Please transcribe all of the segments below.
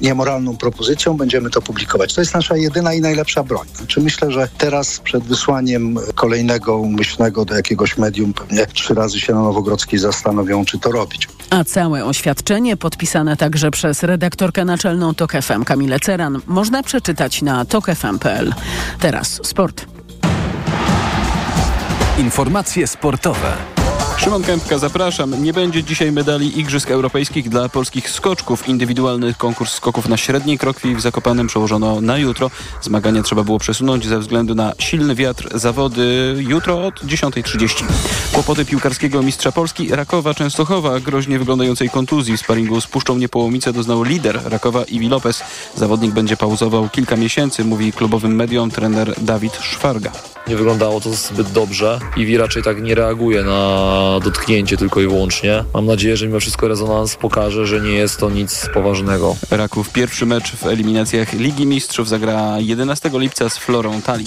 niemoralną propozycją, będziemy to publikować. To jest nasza jedyna i najlepsza broń. Znaczy myślę, że teraz przed wysłaniem kolejnego umyślnego do jakiegoś medium pewnie trzy razy się na Nowogrodzkiej zastanowią, czy to robić. A całe oświadczenie podpisane także przez redaktorkę naczelną TOK FM Kamilę Ceran można przeczytać na tokfm.pl. Teraz sport. Informacje sportowe. Szymon Kępka, zapraszam. Nie będzie dzisiaj medali Igrzysk Europejskich dla polskich skoczków. Indywidualny konkurs skoków na średniej krokwi w Zakopanem przełożono na jutro. Zmagania trzeba było przesunąć ze względu na silny wiatr. Zawody jutro od 10.30. Kłopoty piłkarskiego mistrza Polski Rakowa Częstochowa, groźnie wyglądającej kontuzji w sparingu z Puszczą Niepołomice doznał lider Rakowa Iwi Lopez. Zawodnik będzie pauzował kilka miesięcy, mówi klubowym mediom trener Dawid Szwarga. Nie wyglądało to zbyt dobrze. Iwi raczej tak nie reaguje na dotknięcie tylko i wyłącznie. Mam nadzieję, że mimo wszystko rezonans pokaże, że nie jest to nic poważnego. Raków pierwszy mecz w eliminacjach Ligi Mistrzów zagra 11 lipca z Florą Tali.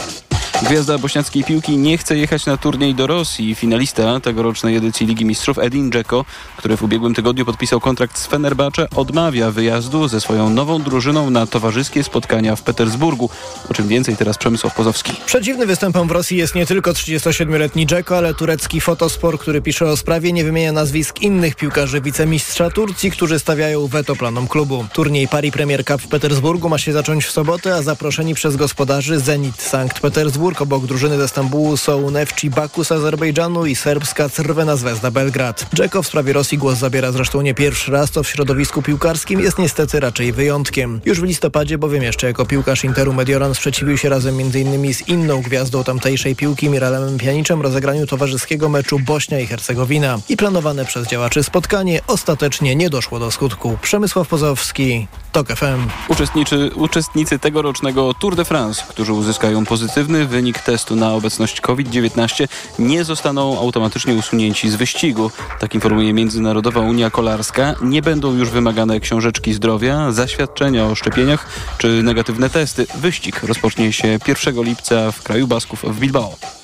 Gwiazda bośniackiej piłki nie chce jechać na turniej do Rosji. Finalista tegorocznej edycji Ligi Mistrzów Edin Dzeko, który w ubiegłym tygodniu podpisał kontrakt z Fenerbahce, odmawia wyjazdu ze swoją nową drużyną na towarzyskie spotkania w Petersburgu. O czym więcej teraz Przemysław Pozowski. Przeciwny występom w Rosji jest nie tylko 37-letni Dzeko, ale turecki Fotospor, który pisze o sprawie, nie wymienia nazwisk innych piłkarzy wicemistrza Turcji, którzy stawiają weto planom klubu. Turniej Paris Premier Cup w Petersburgu ma się zacząć w sobotę, a zaproszeni przez gospodarzy Zenit Sankt Petersburg Obok drużyny ze Stambułu są Nefci Baku z Azerbejdżanu i serbska Crvena Zvezda Belgrad. Dżeko w sprawie Rosji głos zabiera zresztą nie pierwszy raz, to w środowisku piłkarskim jest niestety raczej wyjątkiem. Już w listopadzie bowiem jeszcze jako piłkarz Interu Mediolan sprzeciwił się razem m.in. z inną gwiazdą tamtejszej piłki Miralem Pianiczem rozegraniu towarzyskiego meczu Bośnia i Hercegowina. I planowane przez działaczy spotkanie ostatecznie nie doszło do skutku. Przemysław Pozowski, TOK FM. Uczestniczy, uczestnicy tegorocznego Tour de France, którzy uzyskają pozytywny wynik wynik testu na obecność COVID-19 nie zostaną automatycznie usunięci z wyścigu. Tak informuje Międzynarodowa Unia Kolarska. Nie będą już wymagane książeczki zdrowia, zaświadczenia o szczepieniach czy negatywne testy. Wyścig rozpocznie się 1 lipca w kraju Basków w Bilbao.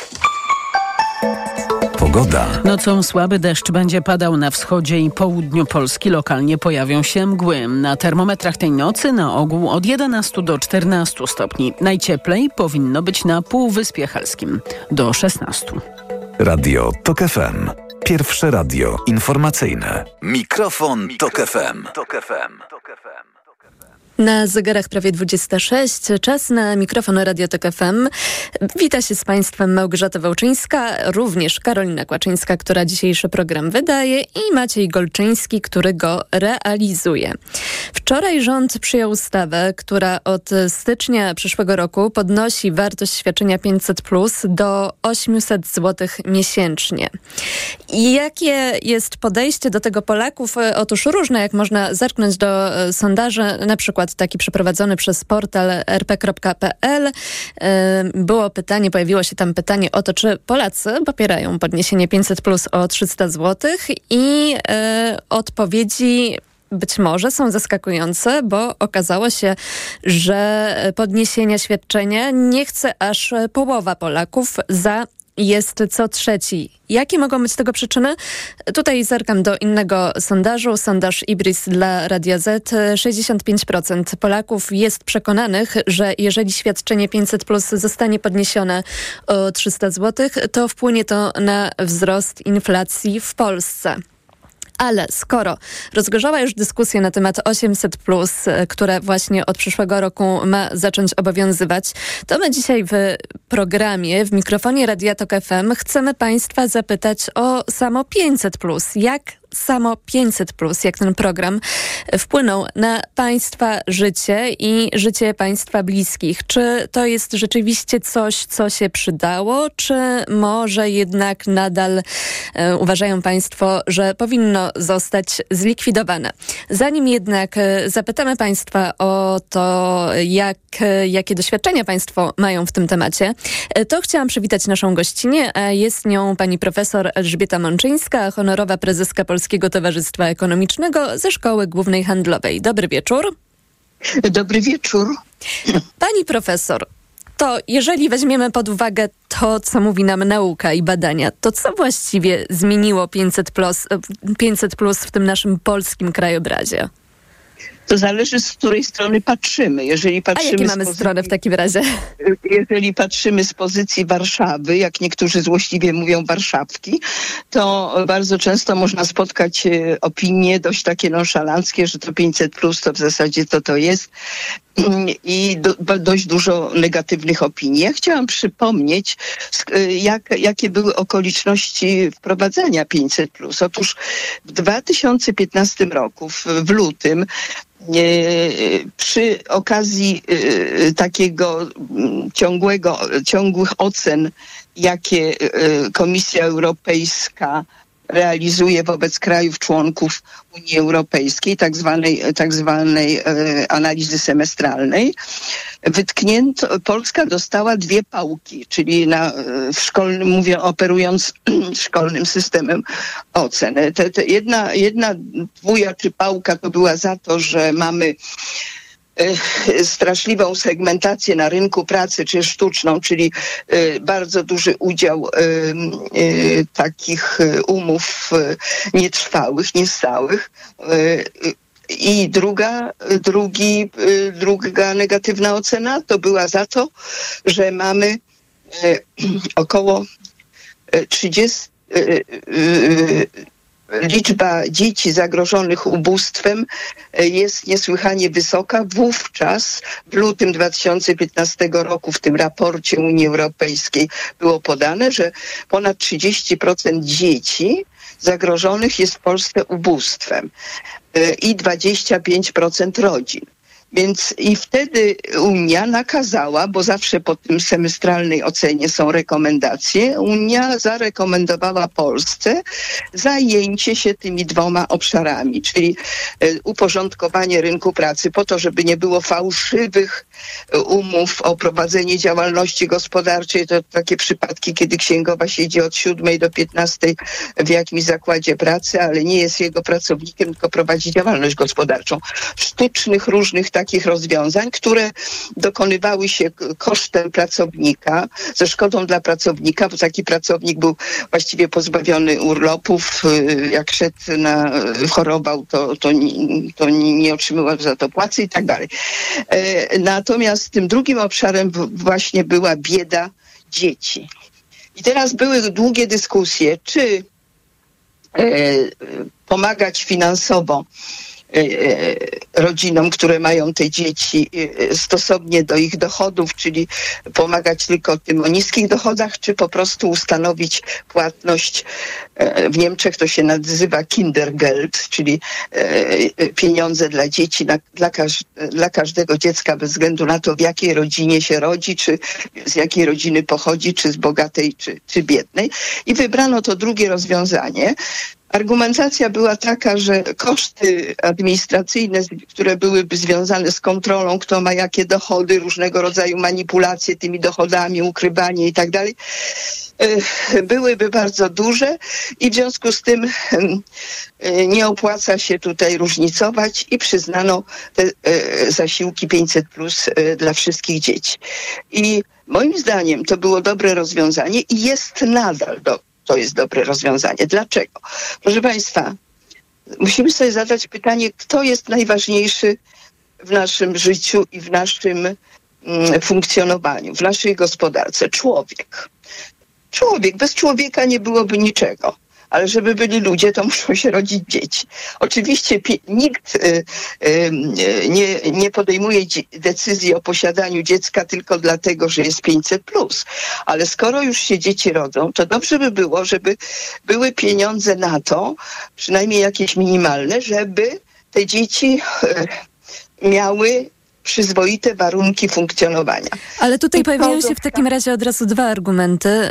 Pogoda. Nocą słaby deszcz będzie padał na wschodzie i południu Polski. Lokalnie pojawią się mgły. Na termometrach tej nocy na ogół od 11 do 14 stopni. Najcieplej powinno być na Półwyspie Helskim do 16. Radio TOK FM. Pierwsze radio informacyjne. Mikrofon, Mikrofon Tok FM. Tok FM. Na zegarach prawie 26. Czas na mikrofon Radiotek FM. Wita się z Państwem Małgorzata Wałczyńska, również Karolina Kłaczyńska, która dzisiejszy program wydaje i Maciej Golczyński, który go realizuje. Wczoraj rząd przyjął ustawę, która od stycznia przyszłego roku podnosi wartość świadczenia 500 plus do 800 zł miesięcznie. I jakie jest podejście do tego Polaków? Otóż różne, jak można zerknąć do sondaży, na przykład taki przeprowadzony przez portal rp.pl. Było pytanie, pojawiło się tam pytanie o to, czy Polacy popierają podniesienie 500 plus o 300 zł i e, odpowiedzi być może są zaskakujące, bo okazało się, że podniesienia świadczenia nie chce aż połowa Polaków za jest co trzeci. Jakie mogą być tego przyczyny? Tutaj zerkam do innego sondażu. Sondaż Ibris dla Radia Z. 65% Polaków jest przekonanych, że jeżeli świadczenie 500 plus zostanie podniesione o 300 zł, to wpłynie to na wzrost inflacji w Polsce. Ale skoro rozgorzała już dyskusja na temat 800, e, które właśnie od przyszłego roku ma zacząć obowiązywać, to my dzisiaj w programie, w mikrofonie Radia Tok FM chcemy Państwa zapytać o samo 500. Jak samo 500, plus, jak ten program wpłynął na Państwa życie i życie Państwa bliskich. Czy to jest rzeczywiście coś, co się przydało, czy może jednak nadal e, uważają Państwo, że powinno zostać zlikwidowane? Zanim jednak e, zapytamy Państwa o to, jak, e, jakie doświadczenia Państwo mają w tym temacie, e, to chciałam przywitać naszą gościnę, jest nią pani profesor Elżbieta Mączyńska, honorowa prezeska Polskiego Polskiego Towarzystwa Ekonomicznego ze Szkoły Głównej Handlowej. Dobry wieczór. Dobry wieczór. Pani profesor, to jeżeli weźmiemy pod uwagę to, co mówi nam nauka i badania, to co właściwie zmieniło 500 plus, 500 plus w tym naszym polskim krajobrazie? To zależy z której strony patrzymy. Jeżeli patrzymy A jakie mamy pozycji, stronę w takim razie? Jeżeli patrzymy z pozycji Warszawy, jak niektórzy złośliwie mówią Warszawki, to bardzo często można spotkać e, opinie dość takie nonszalanckie, że to 500 plus to w zasadzie to to jest i do, dość dużo negatywnych opinii. Ja chciałam przypomnieć, e, jak, jakie były okoliczności wprowadzenia 500. Otóż w 2015 roku, w, w lutym, przy okazji y, takiego mm, ciągłego, ciągłych ocen, jakie y, Komisja Europejska realizuje wobec krajów członków Unii Europejskiej, tak zwanej, tak zwanej e, analizy semestralnej, wytknięto, Polska dostała dwie pałki, czyli na, e, w szkolnym, mówię operując szkolnym systemem ocen. Te, te jedna, jedna dwuja czy pałka to była za to, że mamy straszliwą segmentację na rynku pracy, czy sztuczną, czyli e, bardzo duży udział e, takich umów nietrwałych, niestałych. I druga, drugi, druga negatywna ocena to była za to, że mamy około 30 liczba dzieci zagrożonych ubóstwem e, jest niesłychanie wysoka. Wówczas w lutym 2015 roku w tym raporcie Unii Europejskiej było podane, że ponad 30% dzieci zagrożonych jest w Polsce ubóstwem e, i 25% rodzin. Więc i wtedy Unia nakazała, bo zawsze po tym semestralnej ocenie są rekomendacje, Unia zarekomendowała Polsce zajęcie się tymi dwoma obszarami, czyli e, uporządkowanie rynku pracy po to, żeby nie było fałszywych umów o prowadzenie działalności gospodarczej. To takie przypadki, kiedy księgowa siedzi od 7 do 15 w jakimś zakładzie pracy, ale nie jest jego pracownikiem, tylko prowadzi działalność gospodarczą. Sztucznych różnych takich rozwiązań, które dokonywały się kosztem pracownika, ze szkodą dla pracownika, bo taki pracownik był właściwie pozbawiony urlopów, y, jak szedł na, chorował, to, to, to nie otrzymywał za to płacy i tak dalej. E, natomiast tym drugim obszarem właśnie była bieda dzieci. I teraz były długie dyskusje, czy e, pomagać finansowo rodzinom, które mają te dzieci e, stosownie do ich dochodów, czyli pomagać tylko tym o niskich dochodach, czy po prostu ustanowić płatność. W Niemczech to się nazywa Kindergeld, czyli pieniądze dla dzieci, dla, dla każdego dziecka bez względu na to, w jakiej rodzinie się rodzi, czy z jakiej rodziny pochodzi, czy z bogatej, czy, czy biednej. I wybrano to drugie rozwiązanie, Argumentacja była taka, że koszty administracyjne, które byłyby związane z kontrolą, kto ma jakie dochody, różnego rodzaju manipulacje tymi dochodami, ukrywanie i tak dalej, e, byłyby bardzo duże i w związku z tym e, nie opłaca się tutaj różnicować i przyznano te e, zasiłki 500 plus dla wszystkich dzieci. I moim zdaniem to było dobre rozwiązanie i jest nadal do, to jest dobre rozwiązanie. Dlaczego? Proszę Państwa, musimy sobie zadać pytanie, kto jest najważniejszy w naszym życiu i w naszym mm, funkcjonowaniu, w naszej gospodarce? Człowiek. Człowiek. Bez człowieka nie byłoby niczego ale żeby byli ludzie, to muszą się rodzić dzieci. Oczywiście nikt y, y, nie, nie podejmuje decyzji o posiadaniu dziecka tylko dlatego, że jest 500 plus, ale skoro już się dzieci rodzą, to dobrze by było, żeby były pieniądze na to, przynajmniej jakieś minimalne, żeby te dzieci y, miały przyzwoite warunki funkcjonowania. Ale tutaj pojawiają się w takim razie od razu dwa argumenty,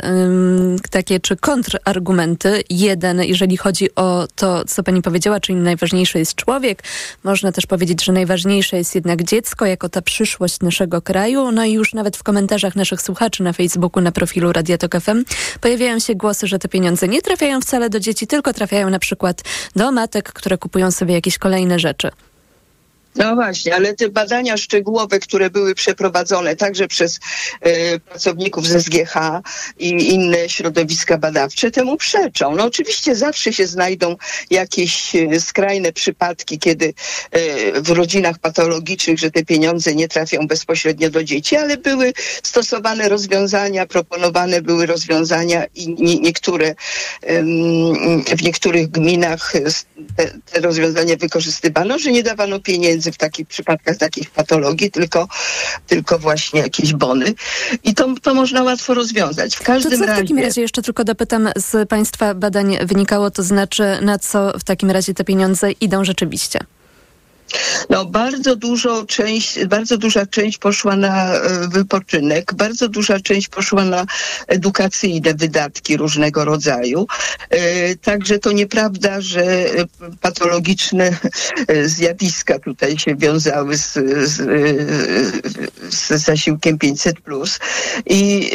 takie czy kontrargumenty. Jeden, jeżeli chodzi o to, co pani powiedziała, czyli najważniejszy jest człowiek. Można też powiedzieć, że najważniejsze jest jednak dziecko, jako ta przyszłość naszego kraju. No i już nawet w komentarzach naszych słuchaczy na Facebooku, na profilu Radia Tok FM pojawiają się głosy, że te pieniądze nie trafiają wcale do dzieci, tylko trafiają na przykład do matek, które kupują sobie jakieś kolejne rzeczy. No właśnie, ale te badania szczegółowe, które były przeprowadzone także przez e, pracowników ze SGH i inne środowiska badawcze, temu przeczą. No oczywiście zawsze się znajdą jakieś e, skrajne przypadki, kiedy e, w rodzinach patologicznych, że te pieniądze nie trafią bezpośrednio do dzieci, ale były stosowane rozwiązania, proponowane były rozwiązania i nie, niektóre w niektórych gminach te, te rozwiązania wykorzystywano, że nie dawano pieniędzy w takich przypadkach takich patologii, tylko, tylko właśnie jakieś bony. I to, to można łatwo rozwiązać. W każdym to co razie... w takim razie jeszcze tylko dopytam, z Państwa badań wynikało, to znaczy na co w takim razie te pieniądze idą rzeczywiście? No, bardzo dużo część, bardzo duża część poszła na e, wypoczynek, bardzo duża część poszła na edukacyjne wydatki różnego rodzaju. E, także to nieprawda, że patologiczne e, zjawiska tutaj się wiązały z, z, z zasiłkiem 500+. I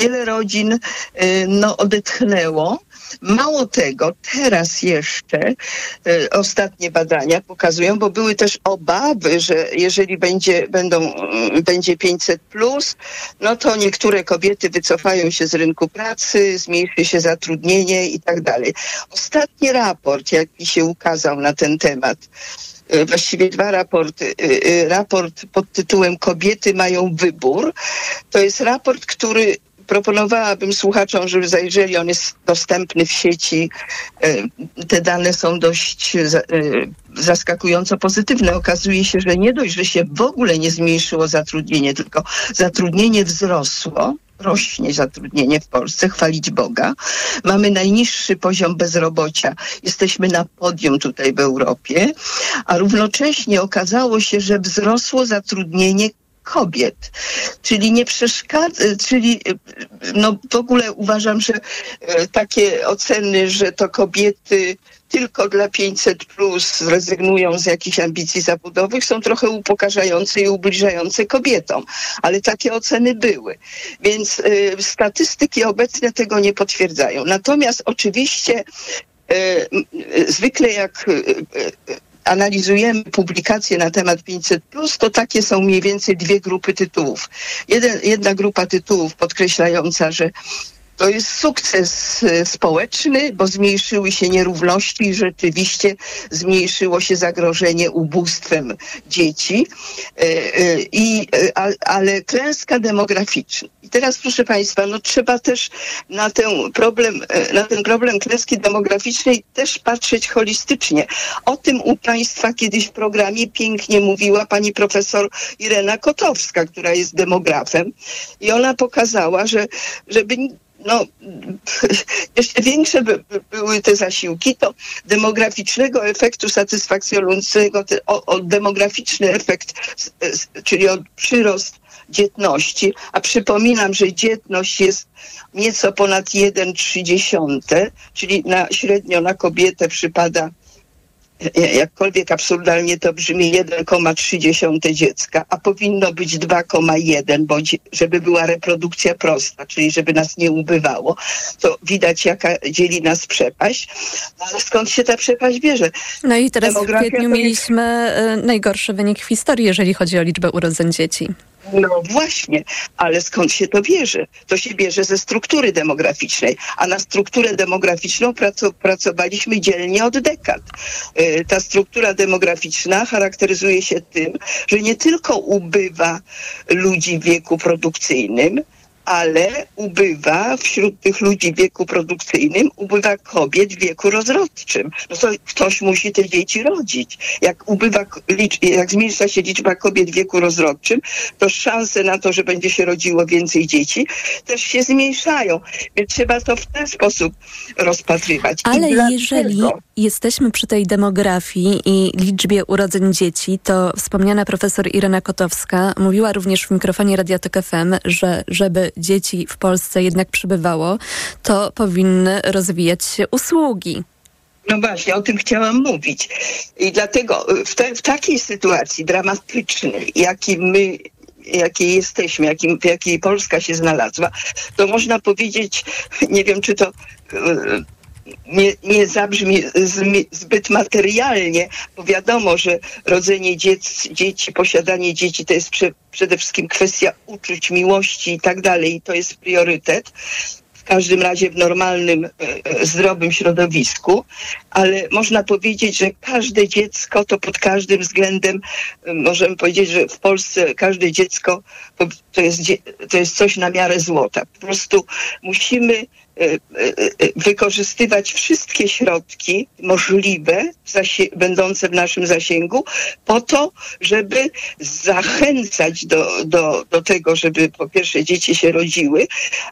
wiele rodzin no, odetchnęło Mało tego, teraz jeszcze e, ostatnie badania pokazują, bo były też obawy, że jeżeli będzie, będą, mm, będzie 500 plus, no to niektóre kobiety wycofają się z rynku pracy, zmniejszy się zatrudnienie i tak dalej. Ostatni raport, jaki się ukazał na ten temat, e, właściwie dwa raporty. E, raport pod tytułem Kobiety mają wybór. To jest raport, który proponowałabym słuchaczom, żeby zajrzeli, on jest dostępny w sieci. E, te dane są dość e, zaskakująco pozytywne. Okazuje się, że nie dość, że się w ogóle nie zmniejszyło zatrudnienie, tylko zatrudnienie wzrosło rośnie zatrudnienie w Polsce, chwalić Boga. Mamy najniższy poziom bezrobocia. Jesteśmy na podium tutaj w Europie, a równocześnie okazało się, że wzrosło zatrudnienie kobiet. Czyli nie przeszkadza, czyli no w ogóle uważam, że e, takie oceny, że to kobiety tylko dla 500 plus zrezygnują z jakichś ambicji zawodowych, są trochę upokarzające i ubliżające kobietom. Ale takie oceny były. Więc y, statystyki obecne tego nie potwierdzają. Natomiast oczywiście y, y, zwykle jak analizujemy publikacje na temat 500, to takie są mniej więcej dwie grupy tytułów. Jeden, jedna grupa tytułów podkreślająca, że to jest sukces e, społeczny, bo zmniejszyły się nierówności i rzeczywiście zmniejszyło się zagrożenie ubóstwem dzieci, e, e, i, ale klęska demograficzna. I teraz proszę Państwa, no trzeba też na ten problem, na ten problem klęski demograficznej też patrzeć holistycznie. O tym u Państwa kiedyś w programie pięknie mówiła pani profesor Irena Kotowska, która jest demografem i ona pokazała, że żeby no, jeszcze większe by, by były te zasiłki, to demograficznego efektu satysfakcjonującego, o, o demograficzny efekt, czyli o przyrost dzietności, a przypominam, że dzietność jest nieco ponad 1,3, czyli na, średnio na kobietę przypada jakkolwiek absurdalnie to brzmi, 1,3 dziecka, a powinno być 2,1, bądź żeby była reprodukcja prosta, czyli żeby nas nie ubywało, to widać jaka dzieli nas przepaść. No, ale skąd się ta przepaść bierze? No i teraz Demografia w kwietniu mieliśmy e, najgorszy wynik w historii, jeżeli chodzi o liczbę urodzeń dzieci. No właśnie, ale skąd się to bierze? To się bierze ze struktury demograficznej, a na strukturę demograficzną pracowaliśmy dzielnie od dekad. Y, ta struktura demograficzna charakteryzuje się tym, że nie tylko ubywa ludzi w wieku produkcyjnym, ale ubywa wśród tych ludzi w wieku produkcyjnym, ubywa kobiet w wieku rozrodczym. No to ktoś musi te dzieci rodzić. Jak ubywa, jak zmniejsza się liczba kobiet w wieku rozrodczym, to szanse na to, że będzie się rodziło więcej dzieci, też się zmniejszają. Więc trzeba to w ten sposób rozpatrywać. Ale jeżeli jesteśmy przy tej demografii i liczbie urodzeń dzieci, to wspomniana profesor Irena Kotowska mówiła również w mikrofonie Radiotek FM, że żeby dzieci w Polsce jednak przybywało, to powinny rozwijać się usługi. No właśnie, o tym chciałam mówić. I dlatego w, te, w takiej sytuacji dramatycznej, jakiej my jakiej jesteśmy, jakim, w jakiej Polska się znalazła, to można powiedzieć, nie wiem czy to nie, nie zabrzmi zbyt materialnie, bo wiadomo, że rodzenie dziec, dzieci, posiadanie dzieci to jest prze, przede wszystkim kwestia uczuć, miłości i tak dalej, i to jest priorytet w każdym razie w normalnym, e, e, zdrowym środowisku, ale można powiedzieć, że każde dziecko to pod każdym względem, e, możemy powiedzieć, że w Polsce każde dziecko to jest, to jest coś na miarę złota. Po prostu musimy wykorzystywać wszystkie środki możliwe, będące w naszym zasięgu, po to, żeby zachęcać do, do, do tego, żeby po pierwsze dzieci się rodziły,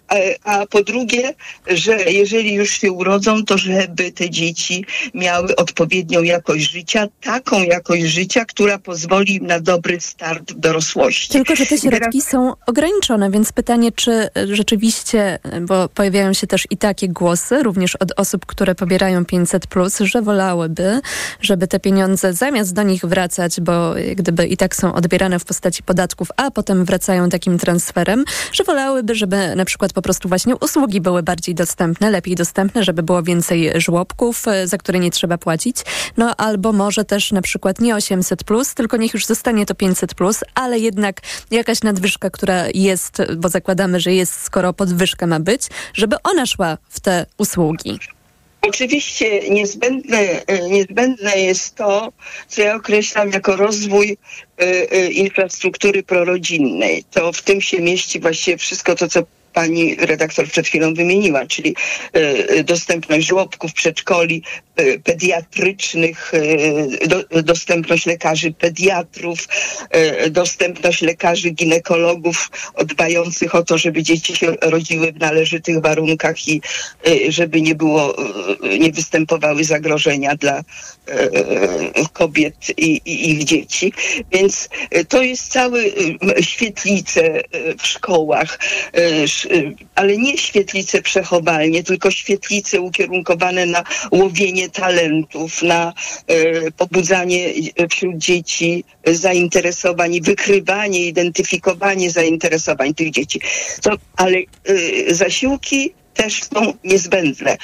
a, a po drugie, że jeżeli już się urodzą, to żeby te dzieci miały odpowiednią jakość życia, taką jakość życia, która pozwoli im na dobry start w dorosłości. Tylko, że te środki są ograniczone, więc pytanie, czy rzeczywiście, bo pojawiają się też i takie głosy, również od osób, które pobierają 500, że wolałyby, żeby te pieniądze zamiast do nich wracać, bo gdyby i tak są odbierane w postaci podatków, a potem wracają takim transferem, że wolałyby, żeby na przykład po prostu właśnie usługi były bardziej dostępne, lepiej dostępne, żeby było więcej żłobków, e, za które nie trzeba płacić. No albo może też na przykład nie 800, tylko niech już zostanie to 500, ale jednak jakaś nadwyżka, która jest, bo zakładamy, że jest, skoro podwyżka ma być, żeby ona szła w te usługi. Oczywiście niezbędne, e, niezbędne jest to, co ja określam jako rozwój e, e, infrastruktury prorodzinnej. To w tym się mieści właściwie wszystko to, co pani redaktor przed chwilą wymieniła, czyli dostępność żłobków, przedszkoli, E, pediatrycznych, e, do, dostępność lekarzy pediatrów, e, dostępność lekarzy ginekologów dbających o to, żeby dzieci się rodziły w należytych warunkach i żeby nie było, nie występowały zagrożenia dla kobiet i, i ich dzieci. Więc to jest cały świetlice w szkołach, ale nie świetlice przechowalnie, tylko świetlice ukierunkowane na łowienie talentów, na e, pobudzanie wśród dzieci zainteresowań, wykrywanie, identyfikowanie zainteresowań tych dzieci. To, ale zasiłki też są niezbędne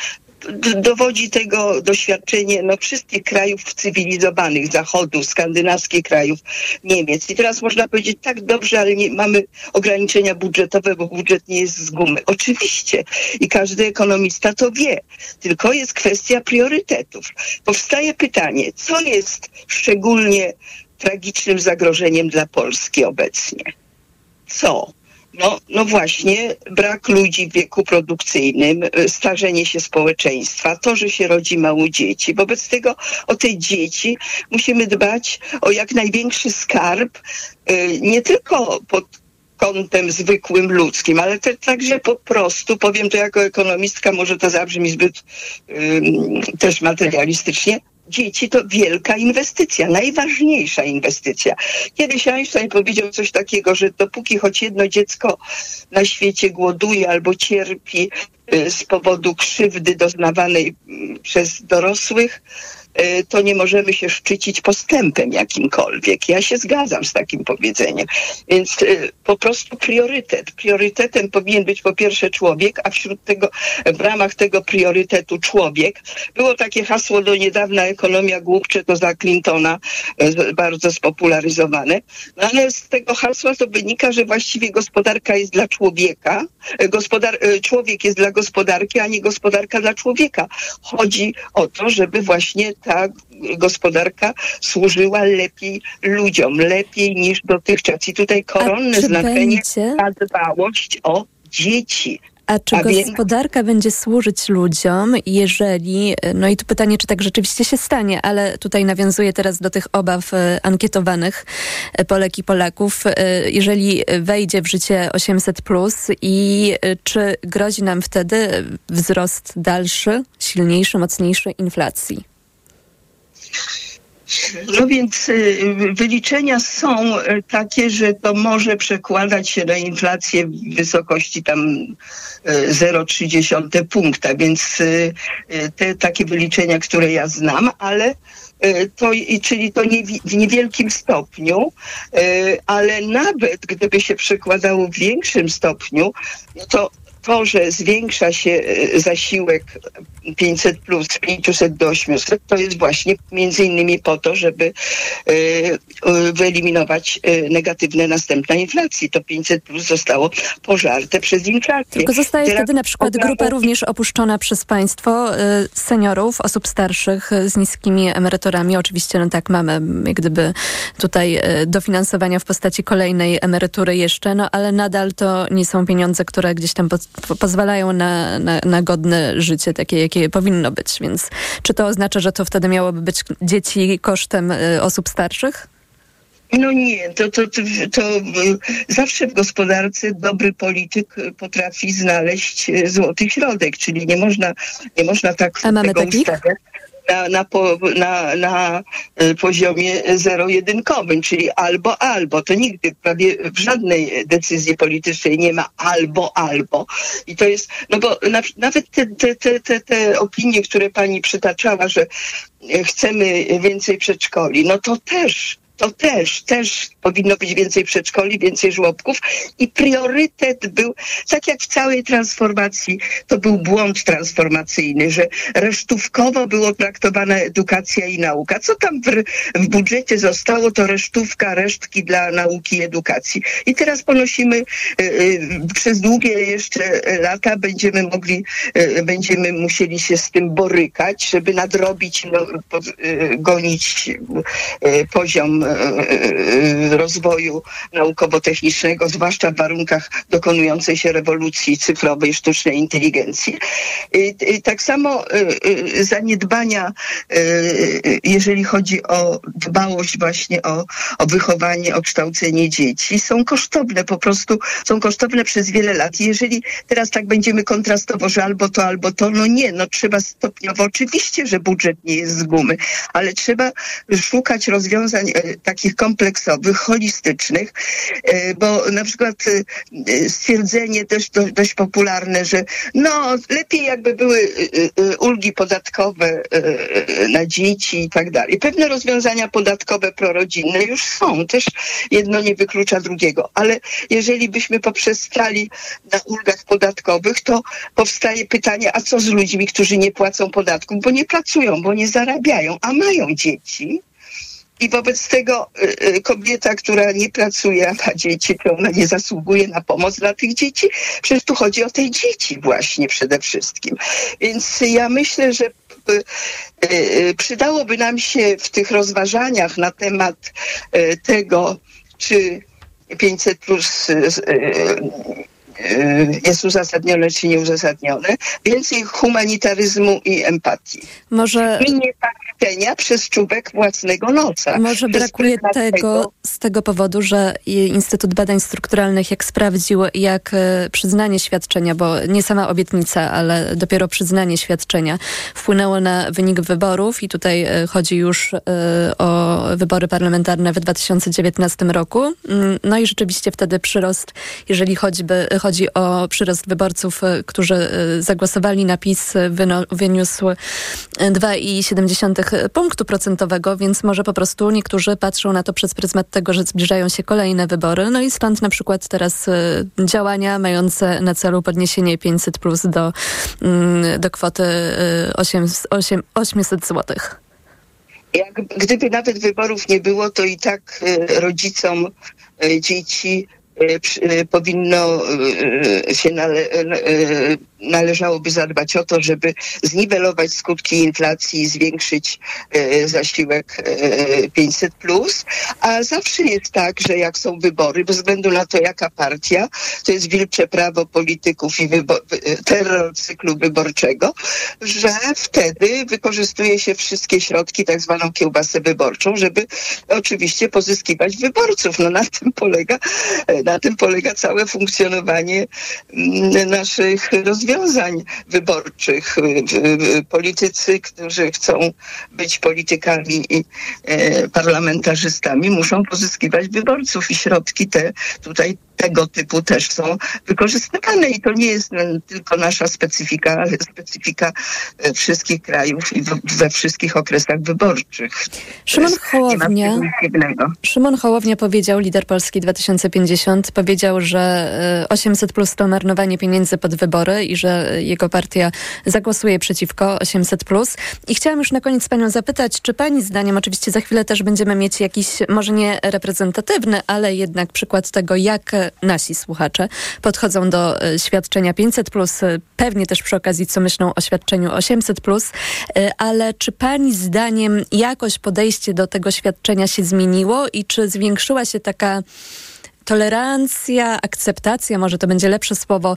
dowodzi tego doświadczenie no, wszystkich krajów cywilizowanych, Zachodu, skandynawskich krajów, Niemiec. I teraz można powiedzieć, tak dobrze, ale nie mamy ograniczenia budżetowe, bo budżet nie jest z gumy. Oczywiście i każdy ekonomista to wie, tylko jest kwestia priorytetów. Powstaje pytanie, co jest szczególnie tragicznym zagrożeniem dla Polski obecnie? Co? No, no właśnie, brak ludzi w wieku produkcyjnym, y, starzenie się społeczeństwa, to, że się rodzi mało dzieci. Wobec tego o te dzieci musimy dbać o jak największy skarb, y, nie tylko pod kątem zwykłym ludzkim, ale te, także po prostu, powiem to jako ekonomistka, może to zabrzmi zbyt um, też materialistycznie, dzieci to wielka inwestycja, najważniejsza inwestycja. Kiedyś Einstein powiedział coś takiego, że dopóki choć jedno dziecko na świecie głoduje albo cierpi y, z powodu krzywdy doznawanej mm, przez dorosłych, to nie możemy się szczycić postępem jakimkolwiek. Ja się zgadzam z takim powiedzeniem. Więc y, po prostu priorytet. Priorytetem powinien być po pierwsze człowiek, a wśród tego, w ramach tego priorytetu człowiek było takie hasło do niedawna ekonomia głupcze, to za Clintona y, bardzo spopularyzowane. No ale z tego hasła to wynika, że właściwie gospodarka jest dla człowieka, gospodar człowiek jest dla gospodarki, a nie gospodarka dla człowieka. Chodzi o to, żeby właśnie ta gospodarka służyła lepiej ludziom, lepiej niż dotychczas. I tutaj koronne znaczenie ma dbałość o dzieci. A czy A gospodarka więc... będzie służyć ludziom, jeżeli, no i tu pytanie, czy tak rzeczywiście się stanie, ale tutaj nawiązuję teraz do tych obaw e, ankietowanych e, Polek i Polaków, e, jeżeli wejdzie w życie 800 plus i czy grozi nam wtedy wzrost dalszy, silniejszy, mocniejszy inflacji? No więc y, wyliczenia są y, takie, że to może przekładać się na inflację w wysokości tam 0,3 y, punkta, więc te takie wyliczenia, które ja znam, ale to, czyli to nie, w niewielkim stopniu, ale nawet gdyby się przekładało w większym stopniu, to to, że zwiększa się e, zasiłek 500 plus z 500 do 800, to jest właśnie między innymi po to, żeby e, e, wyeliminować negatywne następne inflacji. To 500 plus zostało pożarte przez inflację. Tylko zostaje Teraz wtedy na przykład grupa również opuszczona przez państwo seniorów, osób starszych z niskimi emeryturami. Oczywiście, no tak, mamy jak gdyby tutaj dofinansowania w postaci kolejnej emerytury jeszcze, no ale nadal to nie są pieniądze, które gdzieś tam po, po, pozwalają na, na, na godne życie, takie jakie powinno być. Więc czy to oznacza, że to wtedy miałoby być dzieci kosztem y, osób starszych? No nie, to, to, to, to, zawsze w gospodarce dobry polityk potrafi znaleźć złoty środek, czyli nie można, nie można tak A mamy takich? ustawiać na, na, po, na, na e, poziomie zero-jedynkowym, czyli albo, albo. To nigdy prawie w żadnej decyzji politycznej nie ma albo, albo. I to jest, no bo na, nawet te, te, te, te, te opinie, które pani przytaczała, że chcemy więcej przedszkoli, no to też to też, też powinno być więcej przedszkoli, więcej żłobków i priorytet był, tak jak w całej transformacji, to był błąd transformacyjny, że resztówkowo było traktowana edukacja i nauka. Co tam w, w budżecie zostało, to resztówka, resztki dla nauki i edukacji. I teraz ponosimy y, y, przez długie jeszcze lata będziemy mogli, y, będziemy musieli się z tym borykać, żeby nadrobić, no, po, y, gonić y, poziom rozwoju naukowo-technicznego, zwłaszcza w warunkach dokonującej się rewolucji cyfrowej, sztucznej inteligencji. Tak samo e, zaniedbania, jeżeli chodzi o dbałość właśnie o, o wychowanie, o kształcenie dzieci, są kosztowne, po prostu są kosztowne przez wiele lat. Jeżeli teraz tak będziemy kontrastowo, że albo to, albo to, no nie, no trzeba stopniowo, oczywiście, że budżet nie jest z gumy, ale trzeba szukać rozwiązań takich kompleksowych, holistycznych, e, bo na przykład e, stwierdzenie też dość popularne, że no lepiej jakby były e, ulgi podatkowe na dzieci i tak dalej. Pewne rozwiązania podatkowe prorodzinne już są, też jedno nie wyklucza drugiego, ale jeżeli byśmy poprzestali na ulgach podatkowych, to powstaje pytanie, a co z ludźmi, którzy nie płacą podatków, bo nie pracują, bo nie zarabiają, a mają dzieci, i wobec tego y, y, kobieta, która nie pracuje, a ma dzieci, to ona nie zasługuje na pomoc dla tych dzieci. Przecież tu chodzi o tej dzieci właśnie przede wszystkim. Więc ja myślę, że y, przydałoby nam się w tych rozważaniach na temat tego, czy 500 plus jest uzasadnione czy nieuzasadnione, więcej humanitaryzmu i empatii. Może... I nie przez czubek własnego noca. Może brakuje tego z tego powodu, że Instytut Badań Strukturalnych jak sprawdził, jak e, przyznanie świadczenia, bo nie sama obietnica, ale dopiero przyznanie świadczenia wpłynęło na wynik wyborów i tutaj e, chodzi już e, o wybory parlamentarne w 2019 roku. Mm, no i rzeczywiście wtedy przyrost, jeżeli choćby chodzi o przyrost wyborców, e, którzy e, zagłosowali na PiS, e, wyniósł 2,7 punktu procentowego, więc może po prostu niektórzy patrzą na to przez pryzmat tego, że zbliżają się kolejne wybory. No i stąd na przykład teraz działania mające na celu podniesienie 500 plus do, mm, do kwoty 8, 8, 800 złotych. Jak, gdyby nawet wyborów nie było, to i tak rodzicom dzieci powinno y, się nale, należałoby zadbać o to, żeby zniwelować skutki inflacji i zwiększyć zasiłek 500 plus, a zawsze jest tak, że jak są wybory, bez względu na to jaka partia, to jest wilcze prawo polityków i terror cyklu wyborczego, że wtedy wykorzystuje się wszystkie środki, tak zwaną kiełbasę wyborczą, żeby oczywiście pozyskiwać wyborców. No na tym polega na tym polega całe funkcjonowanie naszych rozwiązań wyborczych. Politycy, którzy chcą być politykami i e, parlamentarzystami, muszą pozyskiwać wyborców i środki te tutaj tego typu też są wykorzystywane i to nie jest tylko nasza specyfika, ale specyfika e, wszystkich krajów i we wszystkich okresach wyborczych. Szymon Hołownia, Szymon Hołownia powiedział, lider Polski 2050, powiedział, że 800 plus to marnowanie pieniędzy pod wybory że jego partia zagłosuje przeciwko 800 plus. I chciałam już na koniec panią zapytać, czy pani zdaniem, oczywiście za chwilę też będziemy mieć jakiś, może nie reprezentatywny, ale jednak przykład tego, jak nasi słuchacze podchodzą do e, świadczenia 500, e, pewnie też przy okazji, co myślą o świadczeniu 800, e, ale czy Pani zdaniem jakoś podejście do tego świadczenia się zmieniło i czy zwiększyła się taka tolerancja, akceptacja, może to będzie lepsze słowo,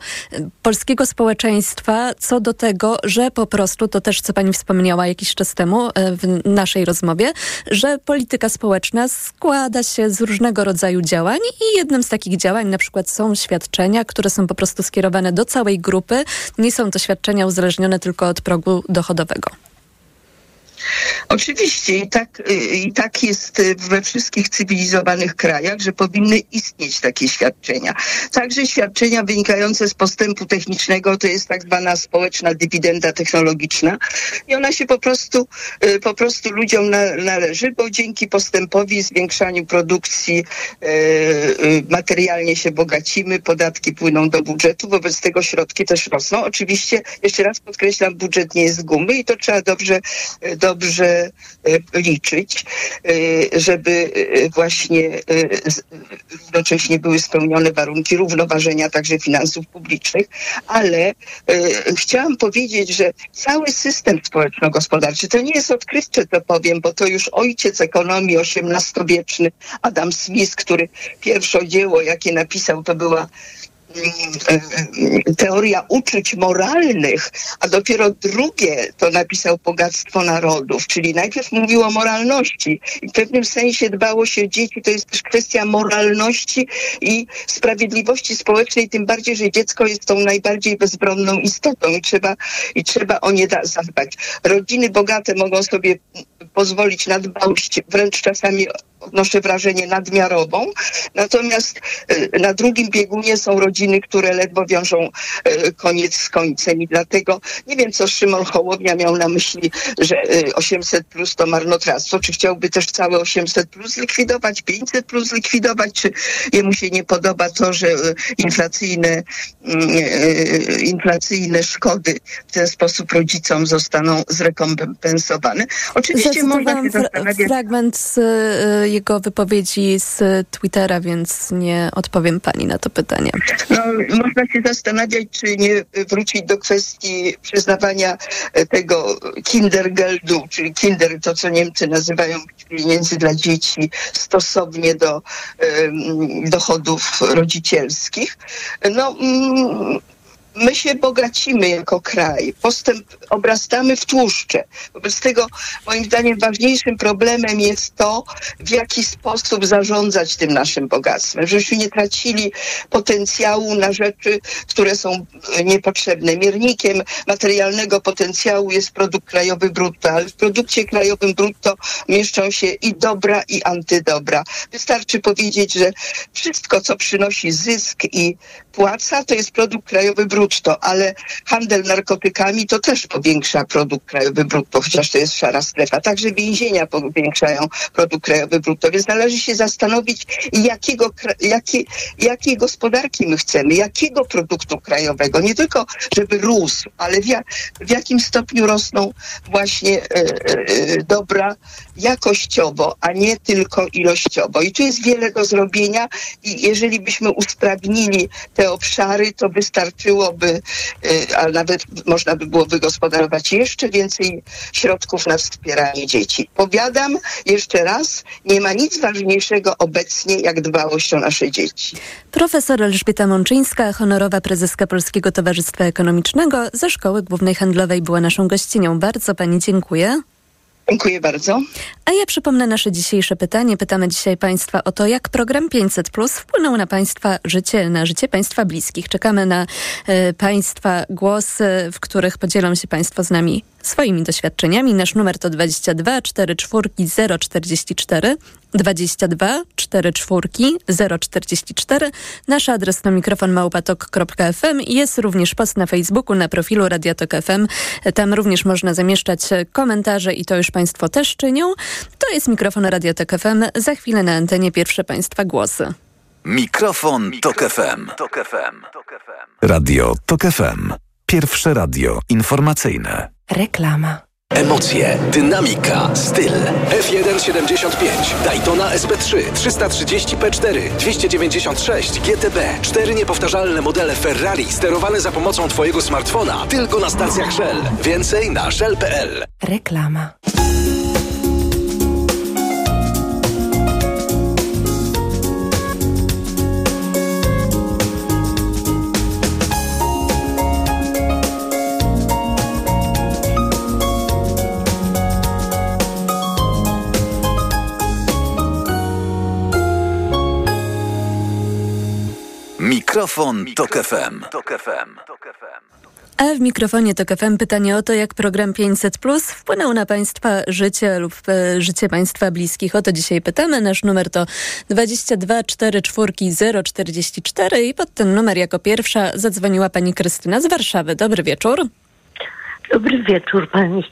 polskiego społeczeństwa co do tego, że po prostu, to też co pani wspomniała jakiś czas temu e, w naszej rozmowie, że polityka społeczna składa się z różnego rodzaju działań i jednym z takich działań na przykład są świadczenia, które są po prostu skierowane do całej grupy. Nie są to świadczenia uzależnione tylko od progu dochodowego. Oczywiście i tak, y, i tak jest we wszystkich cywilizowanych krajach, że powinny istnieć takie świadczenia. Także świadczenia wynikające z postępu technicznego to jest tak zwana społeczna dywidenda technologiczna i ona się po prostu, y, po prostu ludziom na, należy, bo dzięki postępowi, zwiększaniu produkcji materialnie się bogacimy, podatki płyną do budżetu, wobec tego środki też rosną. Oczywiście, jeszcze raz podkreślam, budżet nie jest z gumy i to trzeba dobrze, dobrze dobrze e, liczyć, e, żeby e, właśnie równocześnie były spełnione warunki równoważenia także finansów publicznych, ale chciałam powiedzieć, że cały system społeczno-gospodarczy, to nie jest odkrywcze, to powiem, bo to już ojciec ekonomii XVIII-wieczny Adam Smith, który pierwsze dzieło, jakie napisał, to była teoria uczuć moralnych, a dopiero drugie to napisał Bogactwo Narodów, czyli najpierw mówił o moralności i w pewnym sensie dbało się dzieci, to jest też kwestia moralności i sprawiedliwości społecznej, tym bardziej, że dziecko jest tą najbardziej bezbronną istotą i trzeba, i trzeba o nie zadbać. Rodziny bogate mogą sobie pozwolić na dbałość, wręcz czasami odnoszę wrażenie nadmiarową. Natomiast e, na drugim biegunie są rodziny, które ledwo wiążą e, koniec z końcem i dlatego nie wiem, co Szymon Hołownia miał na myśli, że 800 e, plus to marnotrawstwo, czy chciałby też całe 800 plus zlikwidować, 500 plus zlikwidować, czy jemu się nie podoba to, że inflacyjne, mm, inflacyjne szkody w ten sposób rodzicom zostaną zrekompensowane. Oczywiście można się zastanawiać... fragment z jego wypowiedzi z Twittera, więc nie odpowiem pani na to pytanie. No, można się zastanawiać, czy nie wrócić do kwestii przyznawania tego kindergeldu, czyli kinder, to co Niemcy nazywają pieniędzy dla dzieci stosownie do um, dochodów rodzicielskich. No, um, my się bogacimy jako kraj, postęp obrastamy w tłuszcze. Wobec tego moim zdaniem ważniejszym problemem jest to, w jaki sposób zarządzać tym naszym bogactwem, żebyśmy nie tracili potencjału na rzeczy, które są niepotrzebne. Miernikiem materialnego potencjału jest produkt krajowy brutto, ale w produkcie krajowym brutto mieszczą się i dobra, i antydobra. Wystarczy powiedzieć, że wszystko, co przynosi zysk i płaca, to jest produkt krajowy brutto brutto, ale handel narkotykami to też powiększa produkt krajowy brutto, chociaż to jest szara strefa. Także więzienia powiększają produkt krajowy brutto, więc należy się zastanowić, jakiego, jakie, jakiej gospodarki my chcemy, jakiego produktu krajowego. Nie tylko, żeby rósł, ale w, jak, w jakim stopniu rosną właśnie e, e, dobra jakościowo, a nie tylko ilościowo. I tu jest wiele do zrobienia i jeżeli byśmy usprawnili te obszary, to wystarczyło byłoby, y, a nawet można by było wygospodarować jeszcze więcej środków na wspieranie dzieci. Powiadam jeszcze raz, nie ma nic ważniejszego obecnie jak dbałość o nasze dzieci. Profesor Elżbieta Mączyńska, honorowa prezeska Polskiego Towarzystwa Ekonomicznego ze Szkoły Głównej Handlowej była naszą gościnią. Bardzo pani dziękuję. Dziękuję bardzo. A ja przypomnę nasze dzisiejsze pytanie. Pytamy dzisiaj Państwa o to, jak program 500 Plus wpłynął na Państwa życie, na życie Państwa bliskich. Czekamy na y, Państwa głosy, w których podzielą się Państwo z nami swoimi doświadczeniami. Nasz numer to 22 44 044 22 44 044. Nasz adres to mikrofon małpatok.fm. Jest również post na Facebooku na profilu Radiotok FM. Tam również można zamieszczać komentarze i to już Państwo też czynią. To jest mikrofon Radiotok FM. Za chwilę na antenie pierwsze Państwa głosy. Mikrofon, Tok FM. Radio Tok FM. Pierwsze radio informacyjne. Reklama. Emocje, dynamika, styl. F175, Daytona SP3, 330P4, 296 GTB. Cztery niepowtarzalne modele Ferrari sterowane za pomocą Twojego smartfona. Tylko na stacjach Shell. Więcej na shell.pl. Reklama. Mikrofon, Tok FM. A w mikrofonie to FM pytanie o to, jak program 500 Plus wpłynął na Państwa życie lub e, życie Państwa bliskich. O to dzisiaj pytamy. Nasz numer to 22 44 044 i pod ten numer jako pierwsza zadzwoniła Pani Krystyna z Warszawy. Dobry wieczór. Dobry wieczór Pani.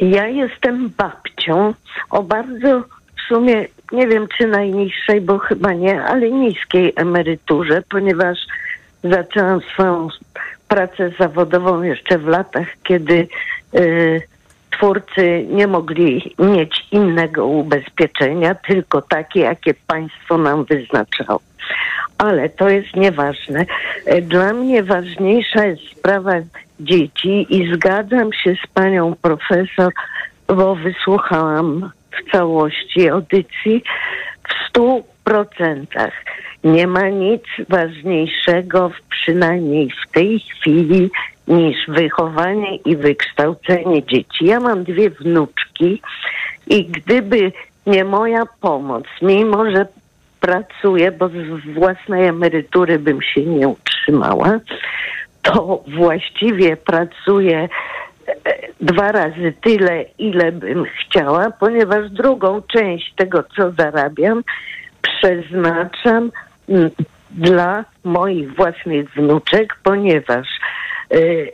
Ja jestem babcią o bardzo sumie nie wiem czy najniższej, bo chyba nie, ale niskiej emeryturze, ponieważ zaczęłam swoją pracę zawodową jeszcze w latach, kiedy y, twórcy nie mogli mieć innego ubezpieczenia, tylko takie, jakie państwo nam wyznaczało. Ale to jest nieważne. Dla mnie ważniejsza jest sprawa dzieci i zgadzam się z panią profesor, bo wysłuchałam w całości audycji w stu procentach. Nie ma nic ważniejszego, przynajmniej w tej chwili, niż wychowanie i wykształcenie dzieci. Ja mam dwie wnuczki i gdyby nie moja pomoc, mimo że pracuję, bo z własnej emerytury bym się nie utrzymała, to właściwie pracuję dwa razy tyle, ile bym chciała, ponieważ drugą część tego, co zarabiam, przeznaczam mm, dla moich własnych wnuczek, ponieważ y,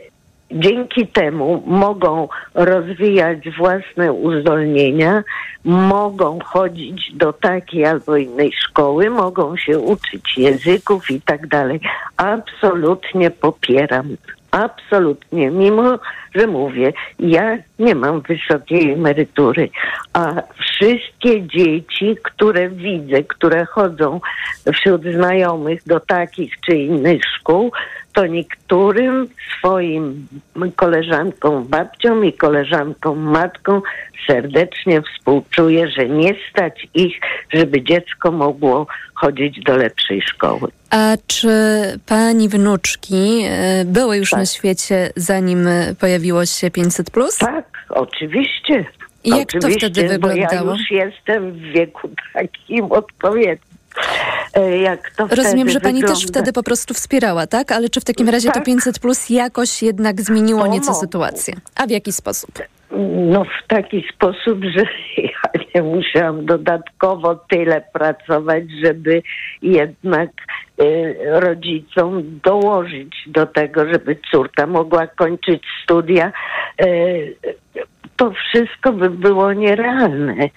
dzięki temu mogą rozwijać własne uzdolnienia, mogą chodzić do takiej albo innej szkoły, mogą się uczyć języków i tak dalej. Absolutnie popieram Absolutnie, mimo że mówię, ja nie mam wysokiej emerytury, a wszystkie dzieci, które widzę, które chodzą wśród znajomych do takich czy innych szkół, to niektórym swoim koleżankom babcią i koleżankom matką serdecznie współczuję, że nie stać ich, żeby dziecko mogło chodzić do lepszej szkoły. A czy pani wnuczki e, były już tak. na świecie, zanim pojawiło się 500? Tak, oczywiście. I jak oczywiście, to wtedy wyglądało? Bo ja już jestem w wieku takim odpowiednim. E, jak to Rozumiem, że pani wygląda. też wtedy po prostu wspierała, tak? Ale czy w takim razie tak. to 500 plus jakoś jednak zmieniło nieco sytuację? A w jaki sposób? No w taki sposób, że ja nie musiałam dodatkowo tyle pracować, żeby jednak y, rodzicom dołożyć do tego, żeby córka mogła kończyć studia. Y, to wszystko by było nierealne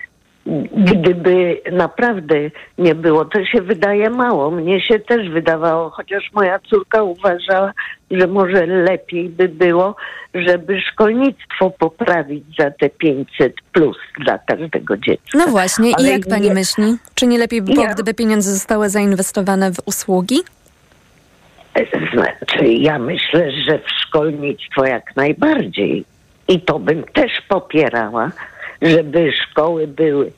gdyby naprawdę nie było, to się wydaje mało. Mnie się też wydawało, chociaż moja córka uważała, że może lepiej by było, żeby szkolnictwo poprawić za te 500 plus dla każdego dziecka. No właśnie, Ale i jak pani nie... myśli? Czy nie lepiej by było, ja... gdyby pieniądze zostały zainwestowane w usługi? Znaczy, ja myślę, że w szkolnictwo jak najbardziej. I to bym też popierała żeby szkoły były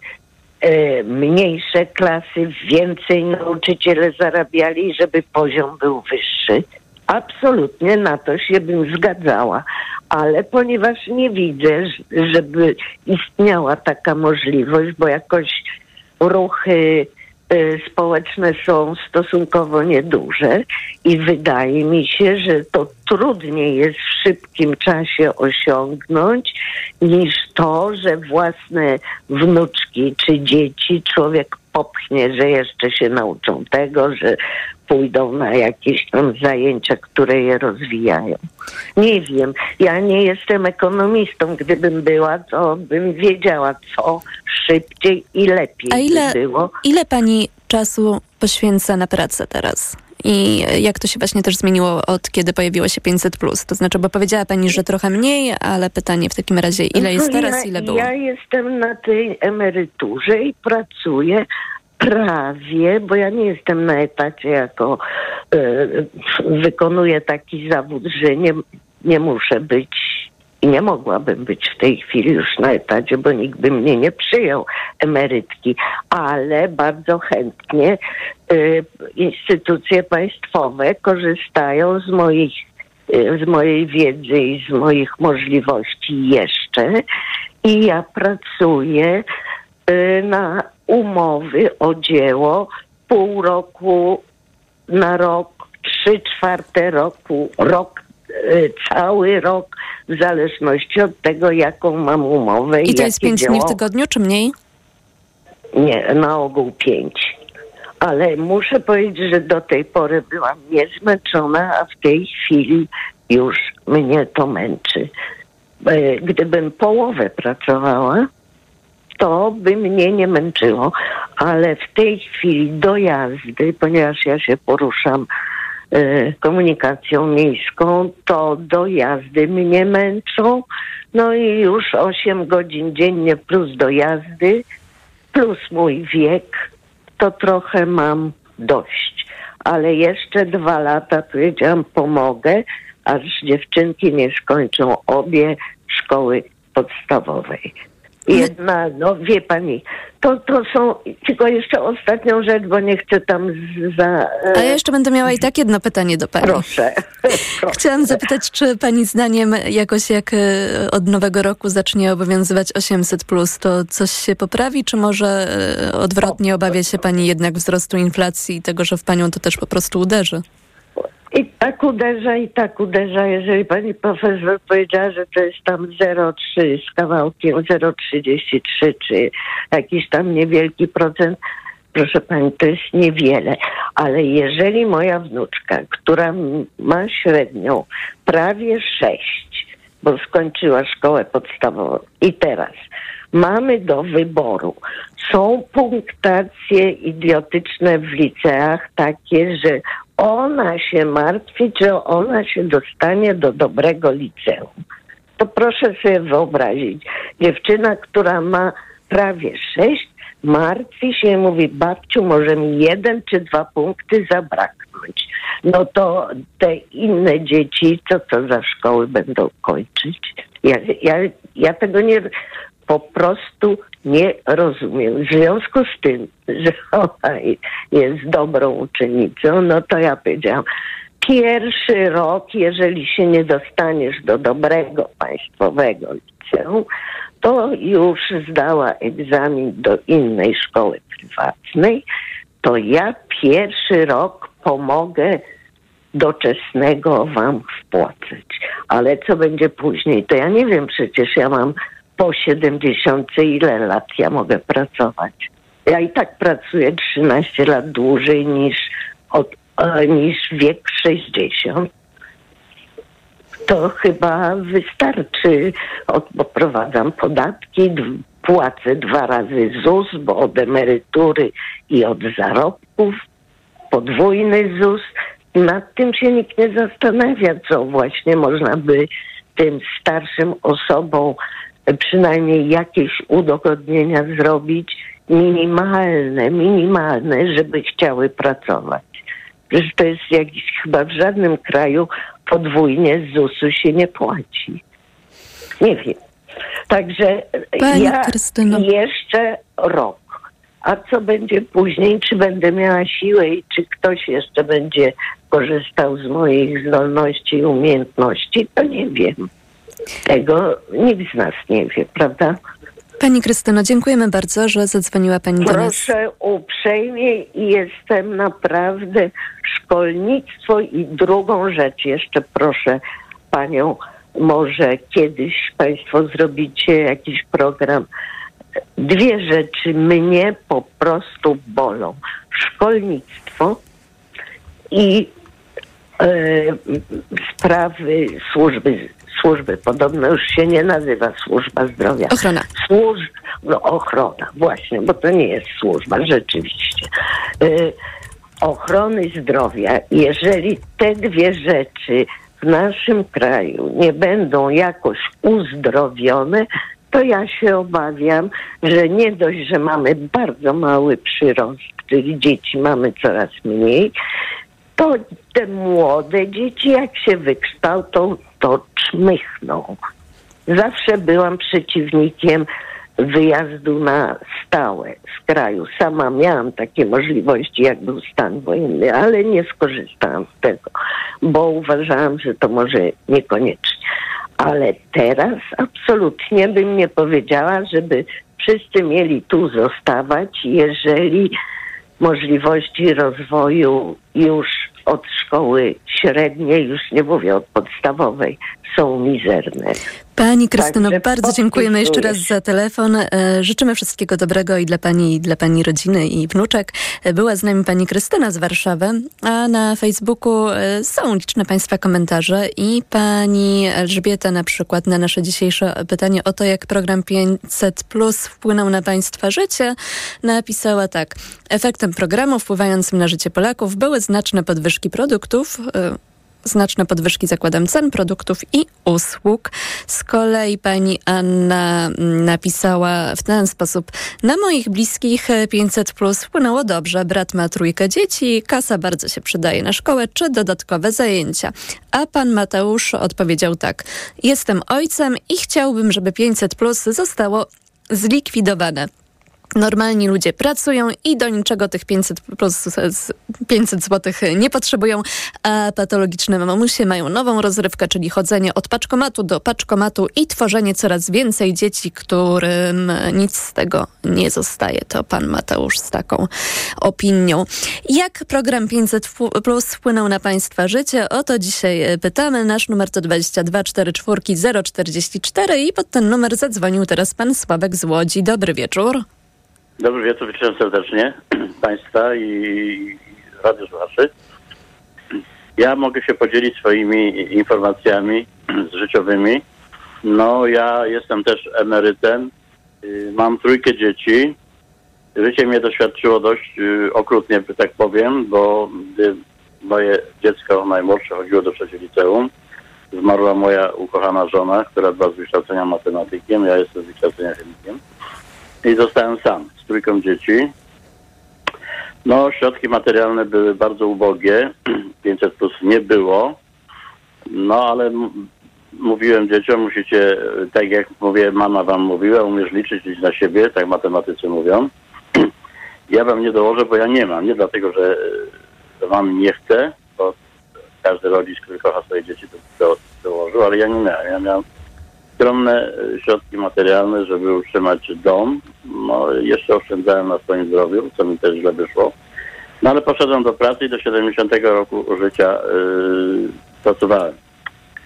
e, mniejsze klasy, więcej nauczyciele zarabiali, żeby poziom był wyższy. Absolutnie na to się bym zgadzała, ale ponieważ nie widzę, żeby istniała taka możliwość, bo jakoś ruchy społeczne są stosunkowo nieduże i wydaje mi się, że to trudniej jest w szybkim czasie osiągnąć niż to, że własne wnuczki czy dzieci człowiek popchnie, że jeszcze się nauczą tego, że pójdą na jakieś tam zajęcia, które je rozwijają. Nie wiem, ja nie jestem ekonomistą. Gdybym była, to bym wiedziała, co szybciej i lepiej A ile, by było. ile pani czasu poświęca na pracę teraz? I jak to się właśnie też zmieniło od kiedy pojawiło się 500? To znaczy, bo powiedziała pani, że trochę mniej, ale pytanie w takim razie, ile jest No teraz, ile było? Ja jestem na tej emeryturze i pracuję prawie, bo ja nie jestem na etacie jako e, wykonuję taki zawód, że nie, nie muszę być i nie mogłabym być w tej chwili już na etacie, bo nikt by mnie nie przyjął emerytki, ale bardzo chętnie y, instytucje państwowe korzystają z moich y, z mojej wiedzy i z moich możliwości jeszcze. I ja pracuję y, na umowy o dzieło pół roku na rok, trzy czwarte roku, rok, cały rok, w zależności od tego, jaką mam umowę. I to jest pięć dni w dzieło. tygodniu, czy mniej? Nie, na ogół pięć. Ale muszę powiedzieć, że do tej pory byłam niezmęczona, a w tej chwili już mnie to męczy. E, Gdybym połowę pracowała, to by mnie nie męczyło, ale w tej chwili dojazdy, ponieważ ja się poruszam e, komunikacją miejską, to dojazdy mnie męczą. No i już 8 godzin dziennie plus dojazdy, plus mój wiek, to trochę mam dość. Ale jeszcze dwa lata, powiedziałam, pomogę, aż dziewczynki nie skończą obie szkoły podstawowej. Jedna, no wie pani, to, to są, tylko jeszcze ostatnią rzecz, bo nie chcę tam za... e, A ja jeszcze będę miała i tak jedno pytanie do pani. Proszę. proszę. Chciałam zapytać, czy pani zdaniem jakoś jak e, od nowego roku zacznie obowiązywać 800, to coś się poprawi, czy może e, odwrotnie obawia się pani jednak wzrostu inflacji i tego, że w panią to też po prostu uderzy? I tak uderza, i tak uderza. Jeżeli pani profesor powiedziała, że to jest tam 0,3 z kawałkiem, 0,33 czy jakiś tam niewielki procent, proszę pani, to jest niewiele. Ale jeżeli moja wnuczka, która ma średnią prawie 6, bo skończyła szkołę podstawową i teraz mamy do wyboru. Są punktacje idiotyczne w liceach takie, że ona się martwi, czy ona się dostanie do dobrego liceum. To proszę sobie wyobrazić, dziewczyna, która ma prawie sześć, martwi się i mówi, babciu, może mi jeden czy dwa punkty zabraknąć. No to te inne dzieci, co to za szkoły będą kończyć? Ja, ja, ja tego nie, po prostu nie rozumiem. W związku z tym, że ona jest dobrą uczennicą, no to ja powiedziałam, pierwszy rok, jeżeli się nie dostaniesz do dobrego państwowego liceum, to już zdała egzamin do innej szkoły prywatnej, to ja pierwszy rok pomogę doczesnego wam wpłacać. Ale co będzie później, to ja nie wiem, przecież ja mam po 70 ile lat ja mogę pracować. Ja i tak pracuję 13 lat dłużej niż, od, e, niż wiek 60. To chyba wystarczy. Od, bo prowadzam podatki, płacę dwa razy ZUS, bo od emerytury i od zarobków, podwójny ZUS. Nad tym się nikt nie zastanawia, co właśnie można by tym starszym osobom przynajmniej jakieś udogodnienia zrobić, minimalne, minimalne, żeby chciały pracować. Przecież to jest jakiś, chyba w żadnym kraju podwójnie z ZUS-u się nie płaci. Nie wiem. Także Pani ja Krystyno. jeszcze rok. A co będzie później? Czy będę miała siłę i czy ktoś jeszcze będzie korzystał z moich zdolności i umiejętności? To nie wiem. Tego nikt z nas nie wie, prawda? Pani Krystyno, dziękujemy bardzo, że zadzwoniła Pani do nas. Proszę uprzejmie i jestem naprawdę szkolnictwo i drugą rzecz jeszcze proszę Panią, może kiedyś Państwo zrobicie jakiś program. Dwie rzeczy mnie po prostu bolą. Szkolnictwo i e, sprawy służby służby. Podobno już się nie nazywa służba zdrowia. Ochrona. Służ... No, ochrona, właśnie, bo to nie jest służba, rzeczywiście. Y, ochrony zdrowia, jeżeli te dwie rzeczy w naszym kraju nie będą jakoś uzdrowione, to ja się obawiam, że nie dość, że mamy bardzo mały przyrost, czyli dzieci mamy coraz mniej, to te młode dzieci, jak się wykształcą, to czmychną. Zawsze byłam przeciwnikiem wyjazdu na stałe z kraju. Sama miałam takie możliwości, jak był stan wojenny, ale nie skorzystałam z tego, bo uważałam, że to może niekoniecznie. Ale teraz absolutnie bym nie powiedziała, żeby wszyscy mieli tu zostawać, jeżeli możliwości rozwoju już od szkoły średniej, już nie mówię od podstawowej, są mizerne. Pani Krystyno, Także bardzo dziękujemy jeszcze raz za telefon. E, Życzymy wszystkiego dobrego i dla Pani, i dla Pani rodziny i wnuczek. E, Była z nami Pani Krystyna z Warszawy, a na Facebooku e, są liczne Państwa komentarze i Pani Elżbieta na przykład na nasze dzisiejsze pytanie o to, jak program 500 Plus wpłynął na Państwa życie, napisała tak. Efektem programu wpływającym na życie Polaków były znaczne podwyżki produktów, znaczne podwyżki zakładam cen produktów i usług. Z kolei pani Anna mm, napisała w ten sposób. Na moich bliskich e, 500 plus wpłynęło dobrze. Brat ma trójkę dzieci, kasa bardzo się przydaje na szkołę czy dodatkowe zajęcia. A pan Mateusz odpowiedział tak. Jestem ojcem i chciałbym, żeby 500 plus zostało zlikwidowane. Normalni ludzie pracują i do niczego tych 500, plus, z- 500 zł nie potrzebują, a patologiczne mamusie mają nową rozrywkę, czyli chodzenie od paczkomatu do paczkomatu i tworzenie coraz więcej dzieci, którym nic z tego nie zostaje. To pan Mateusz z taką opinią. Jak program 500 wpł- plus wpłynął na państwa życie? O to dzisiaj e, pytamy. Nasz numer to 22 44 044 i pod ten numer zadzwonił teraz pan Sławek z Łodzi. Dobry wieczór. Dobry wieczór, witam serdecznie Państwa i Radio Słuchaczy. Ja mogę się podzielić swoimi informacjami życiowymi. No, ja jestem też emerytem. Y, Mam trójkę dzieci. Życie mnie doświadczyło dość y, okrutnie, tak powiem, bo gdy moje dziecko najmłodsze chodziło do trzeciej liceum, zmarła moja ukochana żona, która była z wykształcenia matematykiem, ja jestem z wykształcenia chemikiem i zostałem sam z trójką dzieci. No, środki materialne były bardzo ubogie, 500 plus nie było, no ale mówiłem dzieciom, musicie, tak jak mówię, mama wam mówiła, umiesz liczyć, liczyć na siebie, tak matematycy mówią. Ja wam nie dołożę, bo ja nie mam, nie dlatego, że, wam nie chcę, bo każdy rodzic, który kocha swoje dzieci, to do, dołożył, ale ja nie miałem. Ja miałem skromne e, środki materialne, żeby utrzymać dom. No, jeszcze oszczędzałem na swoim zdrowiu, co mi też źle wyszło. No ale poszedłem do pracy i do 70 roku życia yy, pracowałem.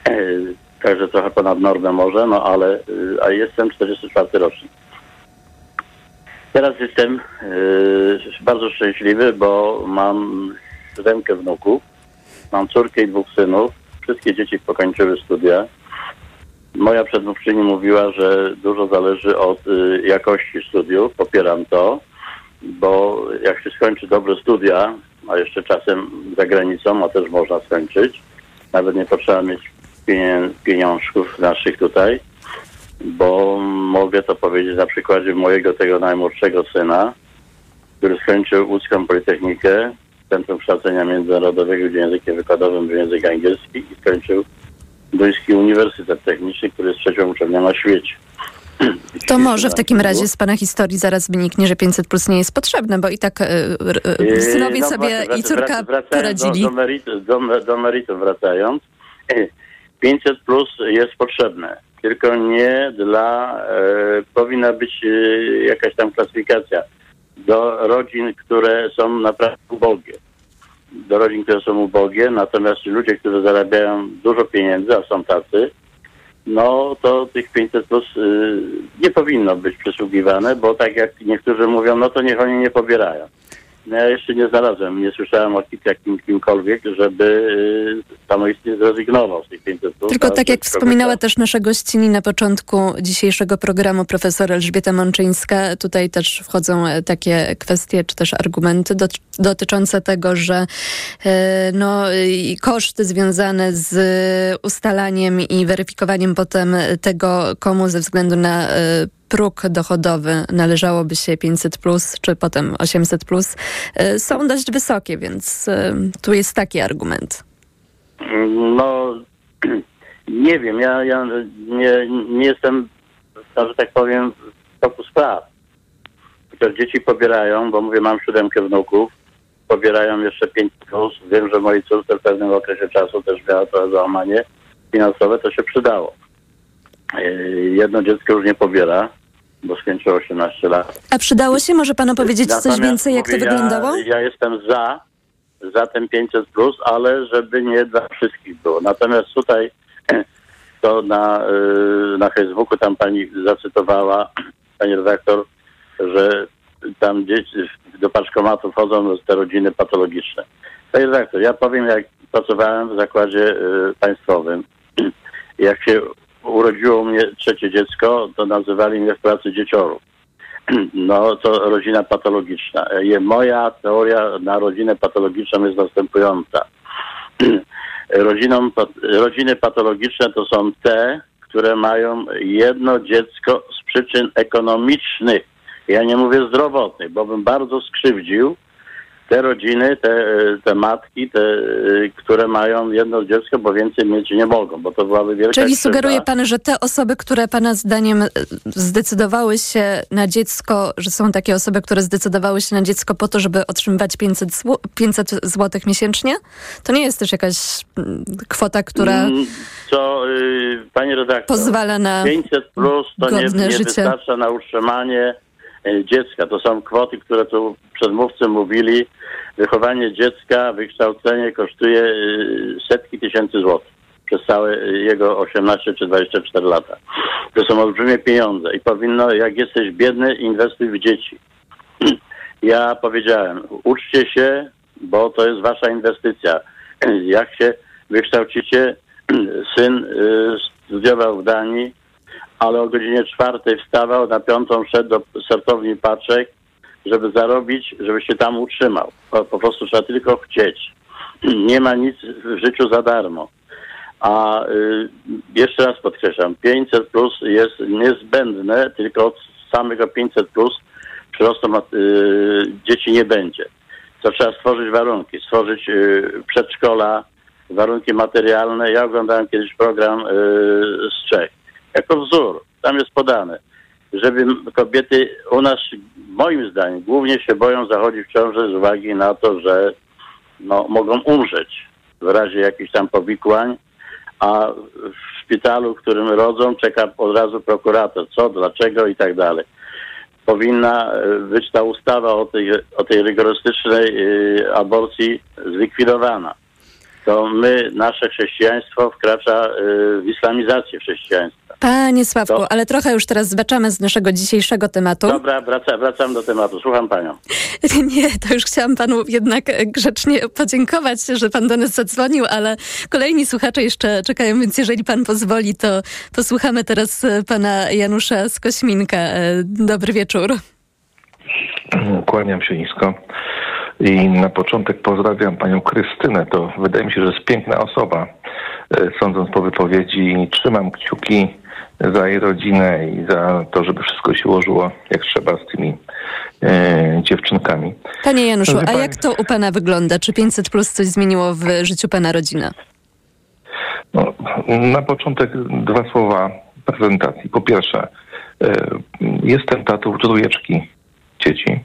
Yy, także trochę ponad normę może, no ale yy, a jestem 44 rocznik. Teraz jestem bardzo szczęśliwy, bo mam siódemkę wnuków, mam córkę i dwóch synów. Wszystkie dzieci pokończyły studia. Moja przedmówczyni mówiła, że dużo zależy od y, jakości studiów. Popieram to, bo jak się skończy dobre studia, a jeszcze czasem za granicą, a też można skończyć, nawet nie potrzeba mieć pieniążków naszych tutaj, bo mogę to powiedzieć na przykładzie mojego tego najmłodszego syna, który skończył łódzką Politechnikę, Centrum Kształcenia Międzynarodowego, gdzie językiem wykładowym był język angielski i skończył Duński Uniwersytet Techniczny, który jest trzecią uczelnią na świecie. To może w takim razie z Pana historii zaraz wyniknie, że 500 plus nie jest potrzebne, bo i tak e, e, Yy, synowie no sobie właśnie, i córka wrac- wracając poradzili. Do, do, meritum, do, do meritum wracając, 500 plus jest potrzebne. tylko nie dla, e, powinna być e, jakaś tam klasyfikacja do rodzin, które są naprawdę ubogie. Do rodzin, które są ubogie, natomiast ludzie, którzy zarabiają dużo pieniędzy, a są tacy, no to tych 500 plus y, nie powinno być przysługiwane, bo tak jak niektórzy mówią, no to niech oni nie pobierają. No ja jeszcze nie znalazłem, nie słyszałem o jakim, kimkolwiek, żeby y, samoistnie zrezygnował z tych 500 plus. Tylko tak jak wspominała też nasza gościni na początku dzisiejszego programu profesor Elżbieta Mączyńska, tutaj też wchodzą e, takie kwestie, czy też argumenty dotyczące tego, że e, no, koszty związane z ustalaniem i weryfikowaniem potem tego, komu ze względu na e, próg dochodowy należałoby się 500 plus, czy potem 800 plus, y, są dość wysokie, więc y, tu jest taki argument. No, nie wiem, ja, ja nie, nie jestem, że tak powiem, w toku spraw. Chociaż dzieci pobierają, bo mówię, mam siódemkę wnuków, pobierają jeszcze 5 plus. Wiem, że moi córce w pewnym okresie czasu też miała trochę załamanie finansowe, to się przydało. Y, jedno dziecko już nie pobiera, bo skończyło 18 lat. A przydało się? Może pan opowiedzieć Natomiast coś więcej, jak mówię, to wyglądało? Ja, ja jestem za, za ten 500+, plus, ale żeby nie dla wszystkich było. Natomiast tutaj to na, y, na Facebooku tam pani zacytowała, pani redaktor, że tam dzieci do paczkomatu wchodzą te rodziny patologiczne. Panie redaktor, ja powiem, jak pracowałem w zakładzie y, państwowym, jak się urodziło mnie trzecie dziecko, to nazywali mnie w pracy dzieciorów. No to rodzina patologiczna. Moja teoria na rodzinę patologiczną jest następująca. Rodziną, rodziny patologiczne to są te, które mają jedno dziecko z przyczyn ekonomicznych. Ja nie mówię zdrowotnych, bo bym bardzo skrzywdził te rodziny, te, te matki, te, które mają jedno dziecko, bo więcej mieć nie mogą, bo to byłaby wielka Czyli krzywda. sugeruje pan, że te osoby, które pana zdaniem e, zdecydowały się na dziecko, że są takie osoby, które zdecydowały się na dziecko po to, żeby otrzymywać 500, zł 500 zł miesięcznie? To nie jest też jakaś mm, kwota, która... Mm, co, yy, pani redaktor, pozwala na 500 plus to nie, nie wystarcza na utrzymanie dziecka. To są kwoty, które tu przedmówcy mówili. Wychowanie dziecka, wykształcenie kosztuje e, setki tysięcy złotych przez całe jego 18 czy 24 lata. To są olbrzymie pieniądze i powinno, jak jesteś biedny, inwestuj w dzieci. Ja powiedziałem, uczcie się, bo to jest wasza inwestycja. Jak się wykształcicie, syn e, studiował w Danii, ale o godzinie czwartej wstawał, na piątą szedł do sortowni paczek, żeby zarobić, żeby się tam utrzymał. Po, po prostu trzeba tylko chcieć. Nie ma nic w życiu za darmo. A y, jeszcze raz podkreślam, 500 plus jest niezbędne, tylko od samego 500 plus przyrostu y, dzieci nie będzie. To trzeba stworzyć warunki, stworzyć y, przedszkola, warunki materialne. Ja oglądałem kiedyś program y, z Czech jako wzór. Tam jest podane, żeby kobiety u nas, moim zdaniem, głównie się boją zachodzić w ciąży z uwagi na to, że no, mogą umrzeć w razie jakichś tam powikłań, a w szpitalu, w którym rodzą, czeka od razu prokurator, co, dlaczego i tak dalej. Powinna e, być ta ustawa o tej, o tej rygorystycznej y, aborcji zlikwidowana to my, nasze chrześcijaństwo wkracza y, w islamizację chrześcijaństwa. Panie Sławku, to... ale trochę już teraz zbaczamy z naszego dzisiejszego tematu. Dobra, wraca, wracam do tematu. Słucham panią. Nie, to już chciałam panu jednak grzecznie podziękować, że pan do nas zadzwonił, ale kolejni słuchacze jeszcze czekają, więc jeżeli pan pozwoli, to posłuchamy teraz pana Janusza z Kośminka. E, dobry wieczór. Kłaniam się nisko. I na początek pozdrawiam panią Krystynę. To wydaje mi się, że jest piękna osoba. E, sądząc po wypowiedzi, trzymam kciuki za jej rodzinę i za to, żeby wszystko się ułożyło jak trzeba z tymi e, dziewczynkami. Panie Januszu, a jak to u pana wygląda? Czy 500 plus coś zmieniło w życiu pana rodziny? No, na początek dwa słowa prezentacji. Po pierwsze, e, jestem tatą trójeczki dzieci.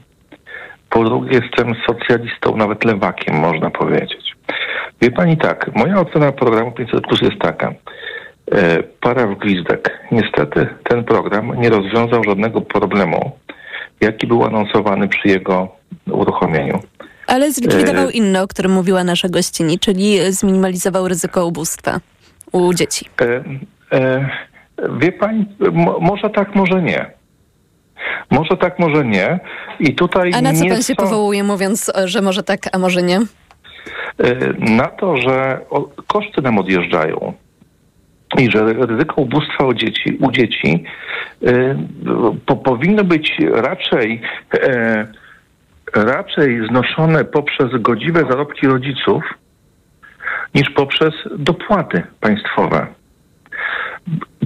Po drugie, jestem socjalistą, nawet lewakiem, można powiedzieć. Wie pani tak, moja ocena programu 500 Plus jest taka. E, para w gwizdek. Niestety ten program nie rozwiązał żadnego problemu, jaki był anonsowany przy jego uruchomieniu. Ale zlikwidował inny, o którym mówiła nasza gościni, czyli zminimalizował ryzyko ubóstwa u dzieci. E, e, wie pani, mo, może tak, może nie. Może tak, może nie. I tutaj A na co pan się są- powołuje, mówiąc, że może tak, a może nie? E, na to, że o, koszty nam odjeżdżają i że ryzyko ubóstwa u dzieci, u dzieci e, po, powinno być raczej e, raczej znoszone poprzez godziwe zarobki rodziców niż poprzez dopłaty państwowe.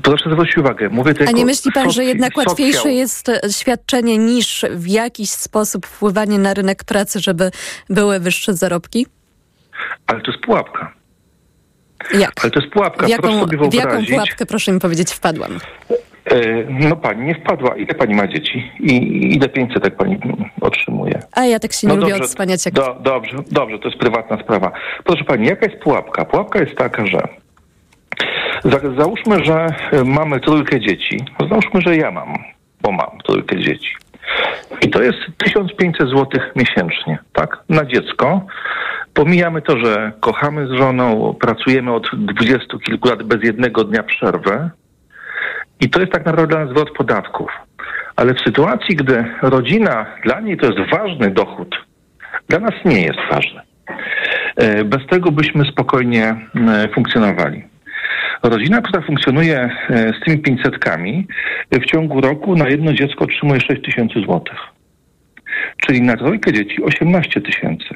Proszę zwrócić uwagę, mówię A tylko nie myśli pan, że jednak łatwiejsze socjal. jest e, świadczenie niż w jakiś sposób wpływanie na rynek pracy, żeby były wyższe zarobki? Ale to jest pułapka. Jak? Ale to jest pułapka. W jaką, w jaką pułapkę, proszę mi powiedzieć, wpadłam? E, No pani nie wpadła. Ile pani ma dzieci? I ile 500 tak pani otrzymuje? A ja tak się nie No lubię dobrze, odsłaniać jak... Do, dobrze, dobrze, to jest prywatna sprawa. Proszę pani, jaka jest pułapka? Pułapka jest taka, że za, załóżmy, że mamy trójkę dzieci. Załóżmy, że ja mam, bo mam trójkę dzieci. I to jest 1500 zł miesięcznie, tak? Na dziecko. Pomijamy to, że kochamy z żoną, pracujemy od dwudziestu kilku lat bez jednego dnia przerwy. I to jest tak naprawdę dla nas zwrot podatków. Ale w sytuacji, gdy rodzina, dla niej to jest ważny dochód, dla nas nie jest ważny. E, Bez tego byśmy spokojnie e, funkcjonowali. Rodzina, która funkcjonuje e, z tymi 500 w ciągu roku na jedno dziecko otrzymuje 6 tysięcy złotych. Czyli na trójkę dzieci 18 tysięcy.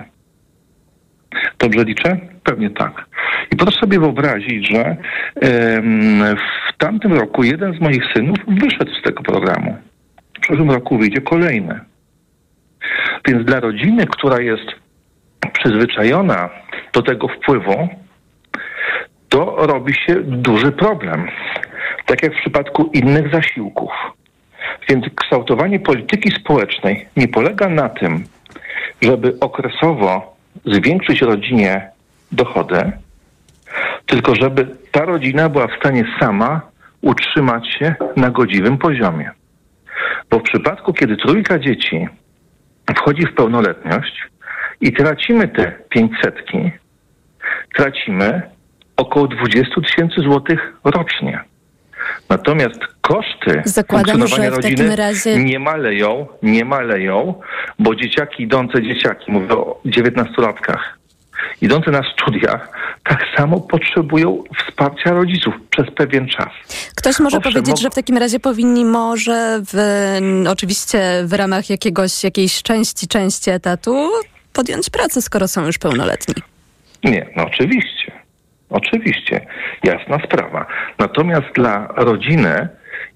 Dobrze liczę? Pewnie tak. I proszę sobie wyobrazić, że w tamtym roku jeden z moich synów wyszedł z tego programu. W przyszłym roku wyjdzie kolejny. Więc dla rodziny, która jest przyzwyczajona do tego wpływu, to robi się duży problem. Tak jak w przypadku innych zasiłków. Więc kształtowanie polityki społecznej nie polega na tym, żeby okresowo zwiększyć rodzinie dochody, tylko żeby ta rodzina była w stanie sama utrzymać się na godziwym poziomie. Bo w przypadku, kiedy trójka dzieci wchodzi w pełnoletność i tracimy te pięćsetki, tracimy około 20 tysięcy złotych rocznie. Natomiast koszty Zakładam, funkcjonowania rodziny razie- nie maleją, nie maleją, bo dzieciaki idące dzieciaki, mówię o 19-latkach, idące na studia, tak samo potrzebują wsparcia rodziców przez pewien czas. Ktoś może Owszem, powiedzieć, że w takim razie powinni może w, oczywiście w ramach jakiegoś, jakiejś części, części etatu podjąć pracę, skoro są już pełnoletni. Nie, no oczywiście. Oczywiście. Jasna sprawa. Natomiast dla rodziny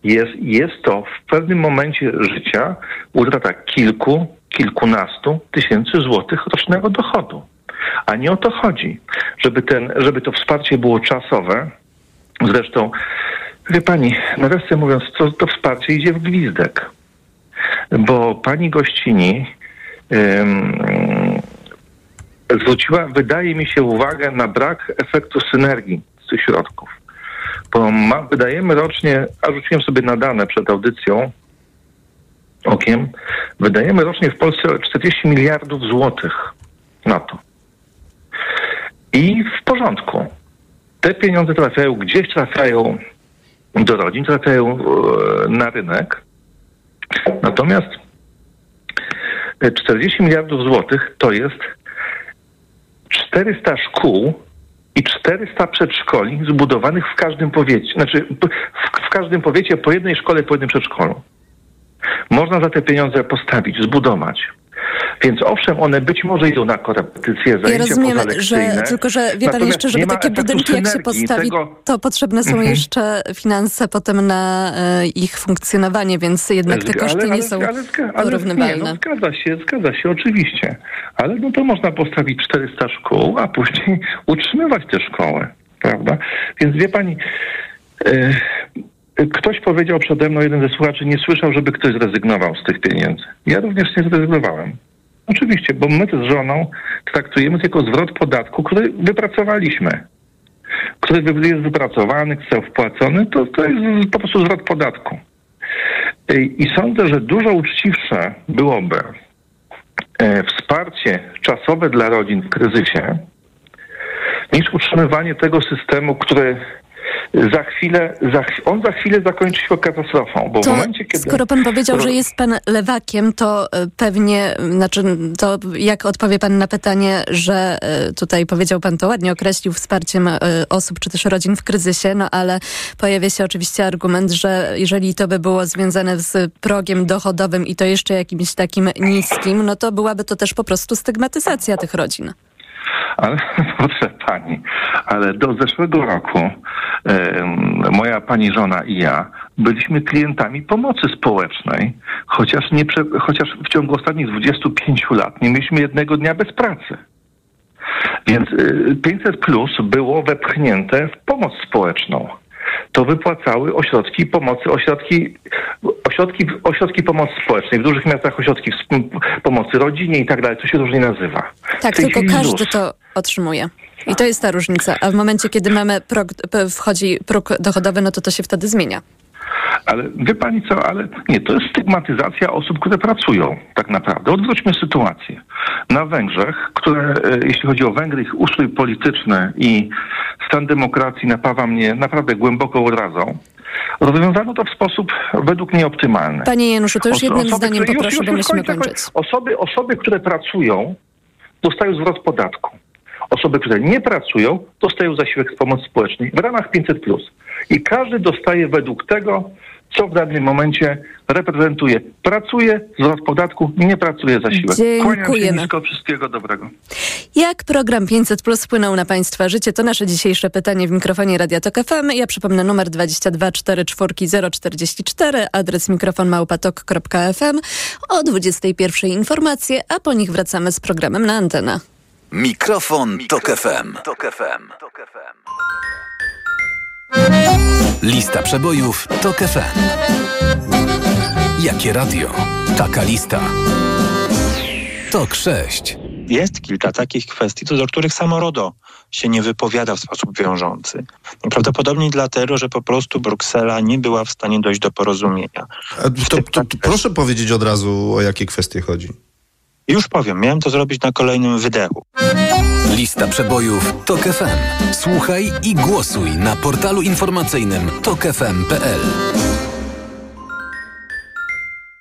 jest, jest to w pewnym momencie życia utrata kilku, kilkunastu tysięcy złotych rocznego dochodu. A nie o to chodzi, żeby, ten, żeby to wsparcie było czasowe. Zresztą, wie pani, nawiasem mówiąc, to, to wsparcie idzie w gwizdek. Bo pani gościni zwróciła, wydaje mi się, uwagę na brak efektu synergii z tych środków. Bo ma, wydajemy rocznie, a rzuciłem sobie na dane przed audycją okiem, wydajemy rocznie w Polsce 40 miliardów złotych na to. I w porządku. Te pieniądze trafiają gdzieś, trafiają do rodzin, trafiają e, na rynek. Natomiast e, 40 miliardów złotych to jest 400 szkół i 400 przedszkoli zbudowanych w każdym powiecie. Znaczy w, w każdym powiecie po jednej szkole, po jednym przedszkolu. Można za te pieniądze postawić, zbudować. Więc owszem, one być może idą na korepetycje, zajęcia Ja rozumiem, że tylko, że wie pan jeszcze, żeby nie takie budynki jak się postawi, Tego- to potrzebne są Mhm. jeszcze finanse potem na e, ich funkcjonowanie, więc jednak te koszty ale- nie są ale zga- ale- porównywalne. Nie, no, zgadza się, zgadza się, oczywiście. Ale no to można postawić 400 szkół, a później utrzymywać te szkoły, prawda? Więc wie pani, e, ktoś powiedział przede mną, jeden ze słuchaczy, nie słyszał, żeby ktoś zrezygnował z tych pieniędzy. Ja również nie zrezygnowałem. Oczywiście, bo my z żoną traktujemy to jako zwrot podatku, który wypracowaliśmy. który jest wypracowany, został wpłacony, to, to jest po prostu zwrot podatku. I sądzę, że dużo uczciwsze byłoby e, wsparcie czasowe dla rodzin w kryzysie, niż utrzymywanie tego systemu, który za chwilę, za, on za chwilę zakończy się katastrofą, bo to w momencie, kiedy... Skoro pan powiedział, że jest pan lewakiem, to e, pewnie, znaczy, to jak odpowie pan na pytanie, że e, tutaj powiedział pan to ładnie, określił wsparciem e, osób czy też rodzin w kryzysie, no ale pojawia się oczywiście argument, że jeżeli to by było związane z progiem dochodowym i to jeszcze jakimś takim niskim, no to byłaby to też po prostu stygmatyzacja tych rodzin. Ale proszę pani, ale do zeszłego roku moja pani żona i ja byliśmy klientami pomocy społecznej, chociaż, nie, chociaż w ciągu ostatnich 25 lat nie mieliśmy jednego dnia bez pracy. Więc 500 plus było wepchnięte w pomoc społeczną to wypłacały ośrodki pomocy, ośrodki, ośrodki, ośrodki pomocy społecznej, w dużych miastach ośrodki pomocy rodzinie i tak dalej, to się różnie nazywa. Tak, tylko każdy ZUS. to otrzymuje. I to jest ta różnica. A w momencie, kiedy mamy prog, wchodzi próg dochodowy, no to to się wtedy zmienia. Ale wie pani co, ale nie, to jest stygmatyzacja osób, które pracują tak naprawdę. Odwróćmy sytuację. Na Węgrzech, które, e, jeśli chodzi o Węgry, ich ustrój polityczny i stan demokracji napawa mnie naprawdę głęboko odrazą. Rozwiązano to w sposób według mnie optymalny. Panie Januszu, to już jednym osoby, zdaniem poproszę, już, już, bo musimy kończyć. Osoby, osoby, które pracują, dostają zwrot podatku. Osoby, które nie pracują, dostają zasiłek z pomocy społecznej w ramach 500+. I każdy dostaje według tego, co w danym momencie reprezentuje. Pracuje, zwrot podatku, nie pracuje zasiłek. Dziękujemy. Nisko, wszystkiego dobrego. Jak program 500 Plus wpłynął na Państwa życie? To nasze dzisiejsze pytanie w mikrofonie Radia Tok FM. Ja przypomnę numer 22 044, adres mikrofon małpatok.fm. O 21 informacje, a po nich wracamy z programem na antenę. Mikrofon, Mikrofon Tok FM. Tok FM. Lista przebojów TOK FM. Jakie radio? Taka lista. TOK 6. Jest kilka takich kwestii, co do których samo RODO się nie wypowiada w sposób wiążący. Prawdopodobnie dlatego, że po prostu Bruksela nie była w stanie dojść do porozumienia. To, to, to proszę powiedzieć od razu, o jakie kwestie chodzi. Już powiem, miałem to zrobić na kolejnym wydechu. Lista przebojów TOK FM. Słuchaj i głosuj na portalu informacyjnym tokefm.pl.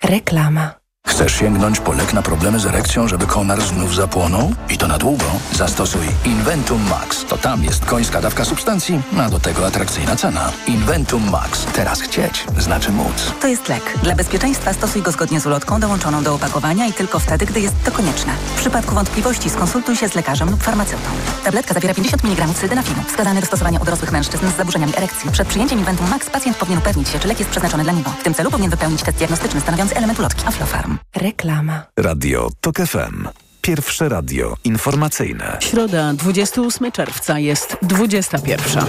Reklama. Chcesz sięgnąć po lek na problemy z erekcją, żeby konar znów zapłonął? I to na długo? Zastosuj Inventum Max. To tam jest końska dawka substancji, a do tego atrakcyjna cena. Inventum Max. Teraz chcieć znaczy móc. To jest lek. Dla bezpieczeństwa stosuj go zgodnie z ulotką dołączoną do opakowania i tylko wtedy, gdy jest to konieczne. W przypadku wątpliwości skonsultuj się z lekarzem lub farmaceutą. Tabletka zawiera 50 mg sildenafinu, wskazany do stosowania u dorosłych mężczyzn z zaburzeniami erekcji. Przed przyjęciem Inventum Max pacjent powinien upewnić się, czy lek jest przeznaczony dla niego. W tym celu powinien wypełnić test diagnostyczny stanowiący element ulotki Aflofarm. Reklama. Radio TOK FM. Pierwsze radio informacyjne. Środa, 28 czerwca jest 21.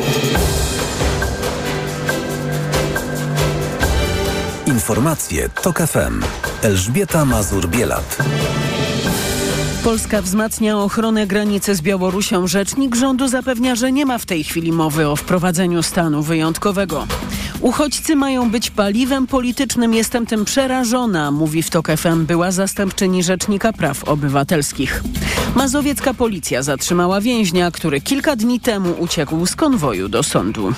Informacje TOK FM. Elżbieta Mazur-Bielat. Polska wzmacnia ochronę granicy z Białorusią. Rzecznik rządu zapewnia, że nie ma w tej chwili mowy o wprowadzeniu stanu wyjątkowego. Uchodźcy mają być paliwem politycznym. Jestem tym przerażona, mówi w TOK FM była zastępczyni Rzecznika Praw Obywatelskich. Mazowiecka policja zatrzymała więźnia, który kilka dni temu uciekł z konwoju do sądu.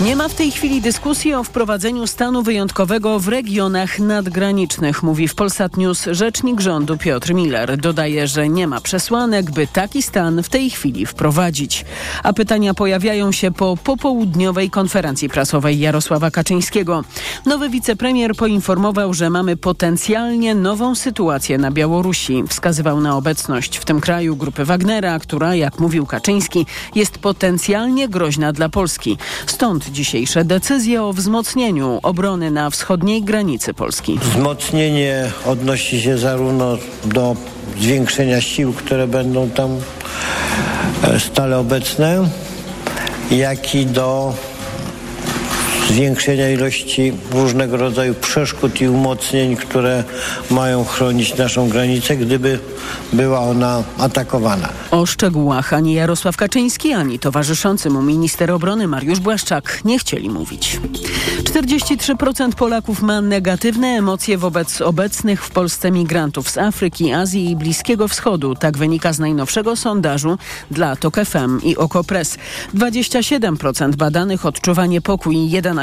Nie ma w tej chwili dyskusji o wprowadzeniu stanu wyjątkowego w regionach nadgranicznych, mówi w Polsat News rzecznik rządu Piotr Miller. Dodaje, że nie ma przesłanek, by taki stan w tej chwili wprowadzić. A pytania pojawiają się po popołudniowej konferencji prasowej Jarosława Kaczyńskiego. Nowy wicepremier poinformował, że mamy potencjalnie nową sytuację na Białorusi. Wskazywał na obecność w tym kraju grupy Wagnera, która, jak mówił Kaczyński, jest potencjalnie groźna dla Polski. Stąd dzisiejsze decyzje o wzmocnieniu obrony na wschodniej granicy Polski. Wzmocnienie odnosi się zarówno do zwiększenia sił, które będą tam e, stale obecne, jak i do zwiększenia ilości różnego rodzaju przeszkód i umocnień, które mają chronić naszą granicę, gdyby była ona atakowana. O szczegółach ani Jarosław Kaczyński, ani towarzyszący mu minister obrony Mariusz Błaszczak nie chcieli mówić. 43% Polaków ma negatywne emocje wobec obecnych w Polsce migrantów z Afryki, Azji i Bliskiego Wschodu. Tak wynika z najnowszego sondażu dla TOK FM i OKO.press. 27% badanych odczuwa niepokój, 11%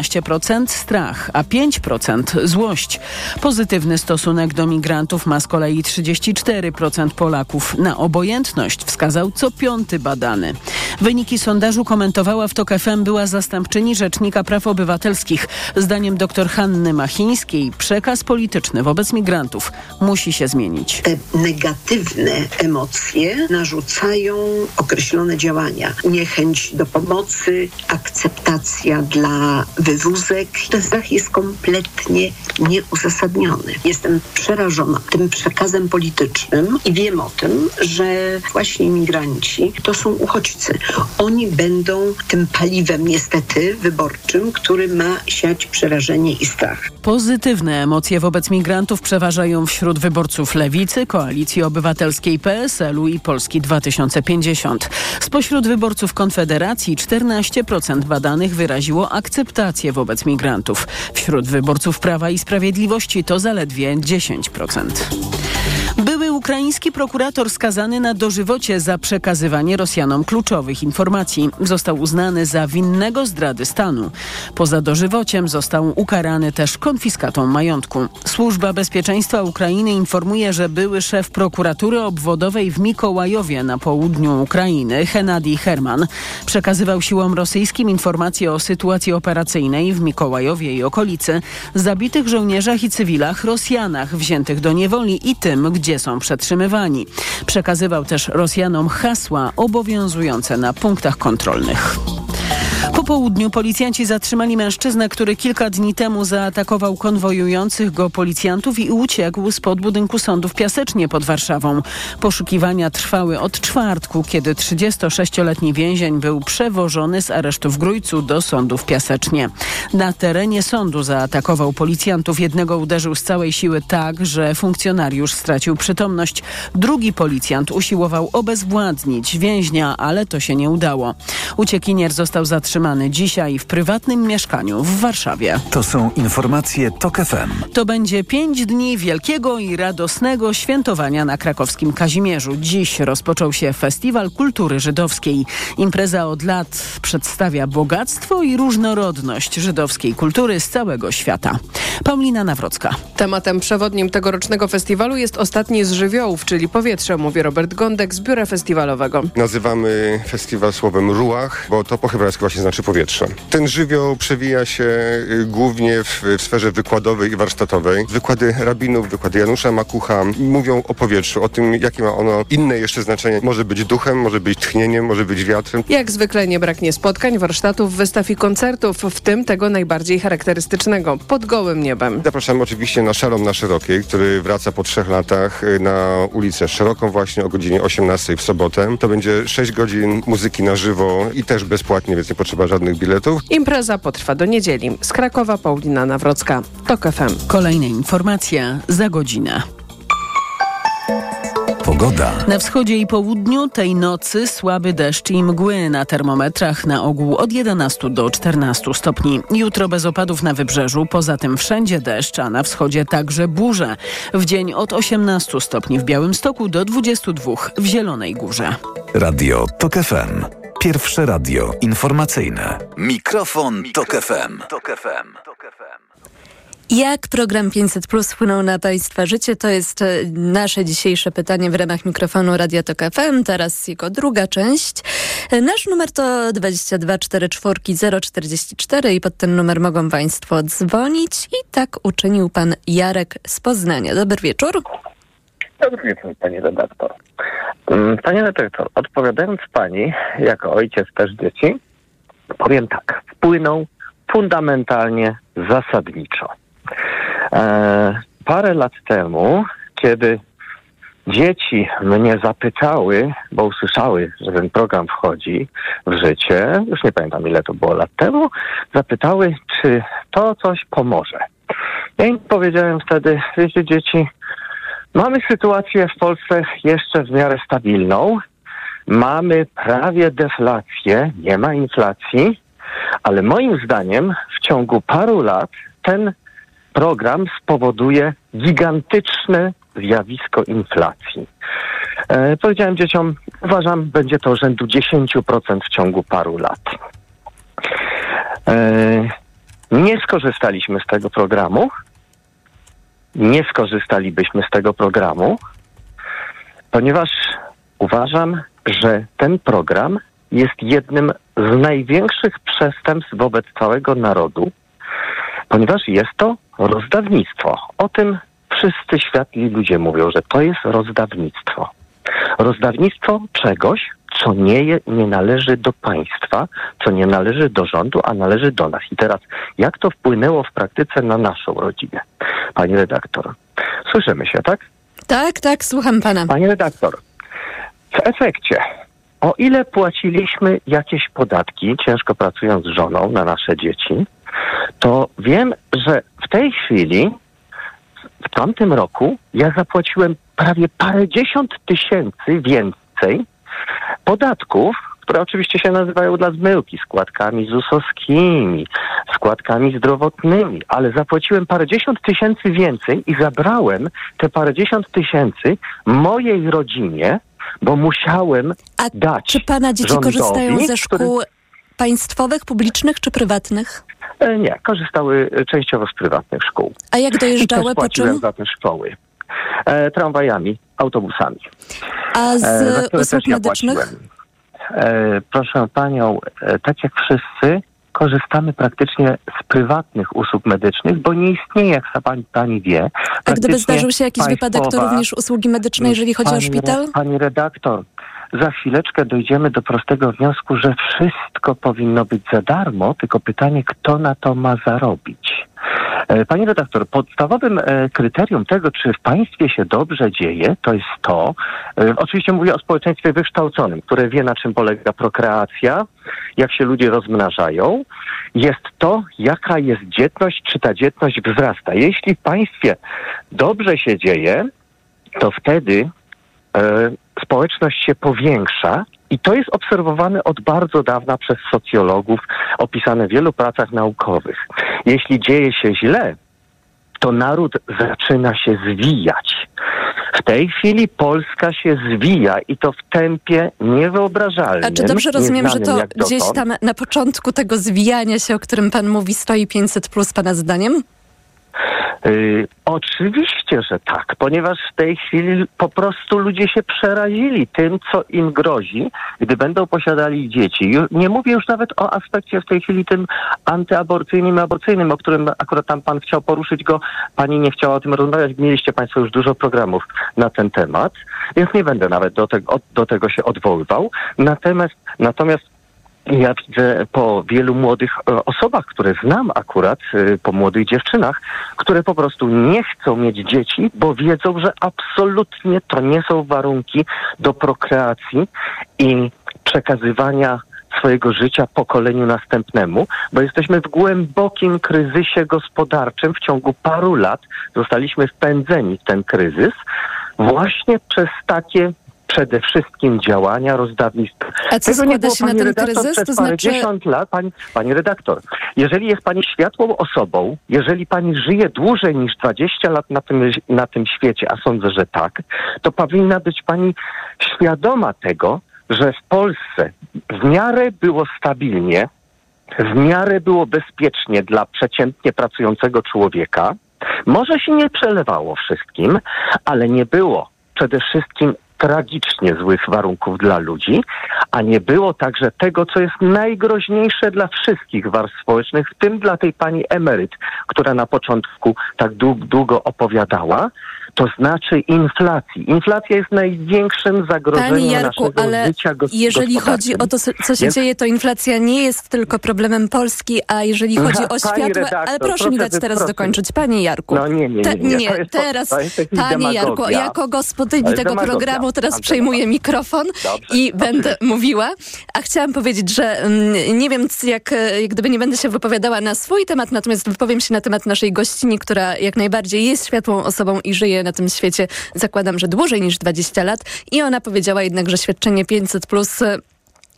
strach, a 5% złość. Pozytywny stosunek do migrantów ma z kolei 34% Polaków. Na obojętność wskazał co piąty badany. Wyniki sondażu komentowała w TOK FM była zastępczyni Rzecznika Praw Obywatelskich. Zdaniem dr Hanny Machińskiej przekaz polityczny wobec migrantów musi się zmienić. Te negatywne emocje narzucają określone działania. Niechęć do pomocy, akceptacja dla wywózek. Ten strach jest kompletnie nieuzasadniony. Jestem przerażona tym przekazem politycznym i wiem o tym, że właśnie imigranci to są uchodźcy. Oni będą tym paliwem niestety wyborczym, który ma siać przerażenie i strach. Pozytywne emocje wobec migrantów przeważają wśród wyborców Lewicy, Koalicji Obywatelskiej PSL-u i Polski 2050. Spośród wyborców Konfederacji 14% badanych wyraziło akceptację wobec migrantów. Wśród wyborców Prawa i Sprawiedliwości to zaledwie 10%. Były ukraiński prokurator skazany na dożywocie za przekazywanie Rosjanom kluczowych informacji. Został uznany za winnego zdrady stanu. Poza dożywociem został ukarany też konfiskatą majątku. Służba Bezpieczeństwa Ukrainy informuje, że były szef prokuratury obwodowej w Mikołajowie na południu Ukrainy, Henadi Herman, przekazywał siłom rosyjskim informacje o sytuacji operacyjnej w Mikołajowie i okolicy, zabitych żołnierzach i cywilach Rosjanach wziętych do niewoli i tym, gdzie są przetrzymywani. Przekazywał też Rosjanom hasła obowiązujące na punktach kontrolnych. Po południu policjanci zatrzymali mężczyznę, który kilka dni temu zaatakował konwojujących go policjantów i uciekł spod budynku sądu w Piasecznie pod Warszawą. Poszukiwania trwały od czwartku, kiedy 36-letni więzień był przewożony z aresztu w Grójcu do sądu w Piasecznie. Na terenie sądu zaatakował policjantów. Jednego uderzył z całej siły tak, że funkcjonariusz stracił przytomność. Drugi policjant usiłował obezwładnić więźnia, ale to się nie udało. Uciekinier został zatrzymany dzisiaj w prywatnym mieszkaniu w Warszawie. To są informacje TOK FM. To będzie pięć dni wielkiego i radosnego świętowania na krakowskim Kazimierzu. Dziś rozpoczął się Festiwal Kultury Żydowskiej. Impreza od lat przedstawia bogactwo i różnorodność żydowskiej kultury z całego świata. Paulina Nawrocka. Tematem przewodnim tegorocznego festiwalu jest ostatni z żywiołów, czyli powietrze, mówi Robert Gądek z biura festiwalowego. Nazywamy festiwal słowem ruach, bo to po hebrajsku właśnie znaczy powietrze. Ten żywioł przewija się y, głównie w, w sferze wykładowej i warsztatowej. Wykłady rabinów, wykłady Janusza Makucha mówią o powietrzu, o tym, jakie ma ono inne jeszcze znaczenie. Może być duchem, może być tchnieniem, może być wiatrem. Jak zwykle nie braknie spotkań, warsztatów, wystaw i koncertów, w tym tego najbardziej charakterystycznego, pod gołym niebem. Zapraszamy oczywiście na Szalom na Szerokiej, który wraca po trzech latach y, na ulicę Szeroką właśnie o godzinie 18 w sobotę. To będzie 6 godzin muzyki na żywo i też bezpłatnie, więc nie potrzeba żadnych biletów. Impreza potrwa do niedzieli. Z Krakowa Paulina Nawrocka, TOK FM. Kolejne informacje za godzinę. Pogoda. Na wschodzie i południu tej nocy słaby deszcz i mgły na termometrach na ogół od 11 do 14 stopni. Jutro bez opadów na wybrzeżu, poza tym wszędzie deszcz, a na wschodzie także burze. W dzień od 18 stopni w Białymstoku do 22 w Zielonej Górze. Radio TOK FM. Pierwsze radio informacyjne. Mikrofon, Tok FM. Jak program 500 Plus wpłynął na Państwa życie? To jest e, nasze dzisiejsze pytanie w ramach mikrofonu Radia Tok FM. Teraz jego druga część. E, Nasz numer to 22 44 044 i pod ten numer mogą Państwo dzwonić. I tak uczynił Pan Jarek z Poznania. Dobry wieczór. Dobry wieczór, pani redaktor. Mm, Panie redaktor, odpowiadając pani, jako ojciec też dzieci, powiem tak, wpłynął fundamentalnie, zasadniczo. E, parę lat temu, kiedy dzieci mnie zapytały, bo usłyszały, że ten program wchodzi w życie, już nie pamiętam ile to było lat temu, zapytały, czy to coś pomoże. Ja im powiedziałem wtedy, wiecie dzieci, Mamy sytuację w Polsce jeszcze w miarę stabilną. Mamy prawie deflację, nie ma inflacji, ale moim zdaniem w ciągu paru lat ten program spowoduje gigantyczne zjawisko inflacji. E, powiedziałem dzieciom, uważam, będzie to rzędu 10% w ciągu paru lat. E, nie skorzystaliśmy z tego programu. Nie skorzystalibyśmy z tego programu, ponieważ uważam, że ten program jest jednym z największych przestępstw wobec całego narodu, ponieważ jest to rozdawnictwo. O tym wszyscy światli ludzie mówią, że to jest rozdawnictwo. Rozdawnictwo czegoś, co nie, nie należy do państwa, co nie należy do rządu, a należy do nas. I teraz, jak to wpłynęło w praktyce na naszą rodzinę? Pani redaktor, słyszymy się, tak? Tak, tak, słucham pana. Pani redaktor, w efekcie, o ile płaciliśmy jakieś podatki, ciężko pracując z żoną na nasze dzieci, to wiem, że w tej chwili, w tamtym roku, ja zapłaciłem prawie parędziesiąt tysięcy więcej podatków, które oczywiście się nazywają dla zmyłki, składkami ZUS-owskimi, składkami zdrowotnymi, ale zapłaciłem parędziesiąt tysięcy więcej i zabrałem te parędziesiąt tysięcy mojej rodzinie, bo musiałem A dać czy pana dzieci rządowi, korzystają ze szkół który- państwowych, publicznych czy prywatnych? E, Nie, korzystały częściowo z prywatnych szkół. A jak I dojeżdżały, też po czym? za te szkoły. E, tramwajami, autobusami. A z E, usług medycznych? E, proszę panią, e, tak jak wszyscy, korzystamy praktycznie z prywatnych usług medycznych, bo nie istnieje, jak pani, pani wie. A gdyby zdarzył się jakiś wypadek, to państwowa- również usługi medyczne, jeżeli chodzi o Pani szpital? re- Pani redaktor, za chwileczkę dojdziemy do prostego wniosku, że wszystko powinno być za darmo, tylko pytanie, kto na to ma zarobić. E, Pani redaktor, podstawowym e, kryterium tego, czy w państwie się dobrze dzieje, to jest to, e, oczywiście mówię o społeczeństwie wykształconym, które wie, na czym polega prokreacja, jak się ludzie rozmnażają, jest to, jaka jest dzietność, czy ta dzietność wzrasta. Jeśli w państwie dobrze się dzieje, to wtedy społeczność się powiększa i to jest obserwowane od bardzo dawna przez socjologów, opisane w wielu pracach naukowych. Jeśli dzieje się źle, to naród zaczyna się zwijać. W tej chwili Polska się zwija i to w tempie niewyobrażalnym. A czy dobrze rozumiem, że to gdzieś tam na początku tego zwijania się, o którym pan mówi, stoi 500 plus pana zdaniem? Y, oczywiście, że tak, ponieważ w tej chwili po prostu ludzie się przerazili tym, co im grozi, gdy będą posiadali dzieci. Nie mówię już nawet o aspekcie w tej chwili tym antyaborcyjnym, aborcyjnym, o którym akurat tam pan chciał poruszyć go, pani nie chciała o tym rozmawiać. Mieliście państwo już dużo programów na ten temat, więc nie będę nawet do do tego się odwoływał. Natomiast, natomiast ja widzę po wielu młodych e, osobach, które znam akurat, e, po młodych dziewczynach, które po prostu nie chcą mieć dzieci, bo wiedzą, że absolutnie to nie są warunki do prokreacji i przekazywania swojego życia pokoleniu następnemu, bo jesteśmy w głębokim kryzysie gospodarczym. W ciągu paru lat zostaliśmy wpędzeni w ten kryzys właśnie przez takie przede wszystkim działania rozdawnictwa. A co Tego nie składa się na ten redaktor, kryzys? Przez To znaczy- lat, pani, pani redaktor, jeżeli jest pani światłą osobą, jeżeli pani żyje dłużej niż 20 lat na tym, na tym świecie, a sądzę, że tak, to powinna być pani świadoma tego, że w Polsce w miarę było stabilnie, w miarę było bezpiecznie dla przeciętnie pracującego człowieka. Może się nie przelewało wszystkim, ale nie było przede wszystkim tragicznie złych warunków dla ludzi, a nie było także tego, co jest najgroźniejsze dla wszystkich warstw społecznych, w tym dla tej pani emeryt, która na początku tak dług, długo opowiadała, to znaczy inflacji. Inflacja jest największym Panie zagrożeniem Jarku, naszego ale życia gos- jeżeli chodzi o to, co się Więc- dzieje, to inflacja nie jest tylko problemem Polski, a jeżeli chodzi o światłe... redaktor, ale proszę mi proszę dać teraz wyprostować. dokończyć. Panie Jarku. No nie, nie, Te- nie, nie. To jest- teraz, jest panie Jarku, jako gospodyni jest tego demagogia. programu teraz przejmuję mikrofon i będę mówiła. A chciałam powiedzieć, że mm, nie wiem, jak, e, jak gdyby nie będę się wypowiadała na swój temat, natomiast wypowiem się na temat naszej gościni, która jak najbardziej jest światłą osobą i żyje na tym świecie, zakładam, że dłużej niż 20 lat. I ona powiedziała jednak, że świadczenie 500 plus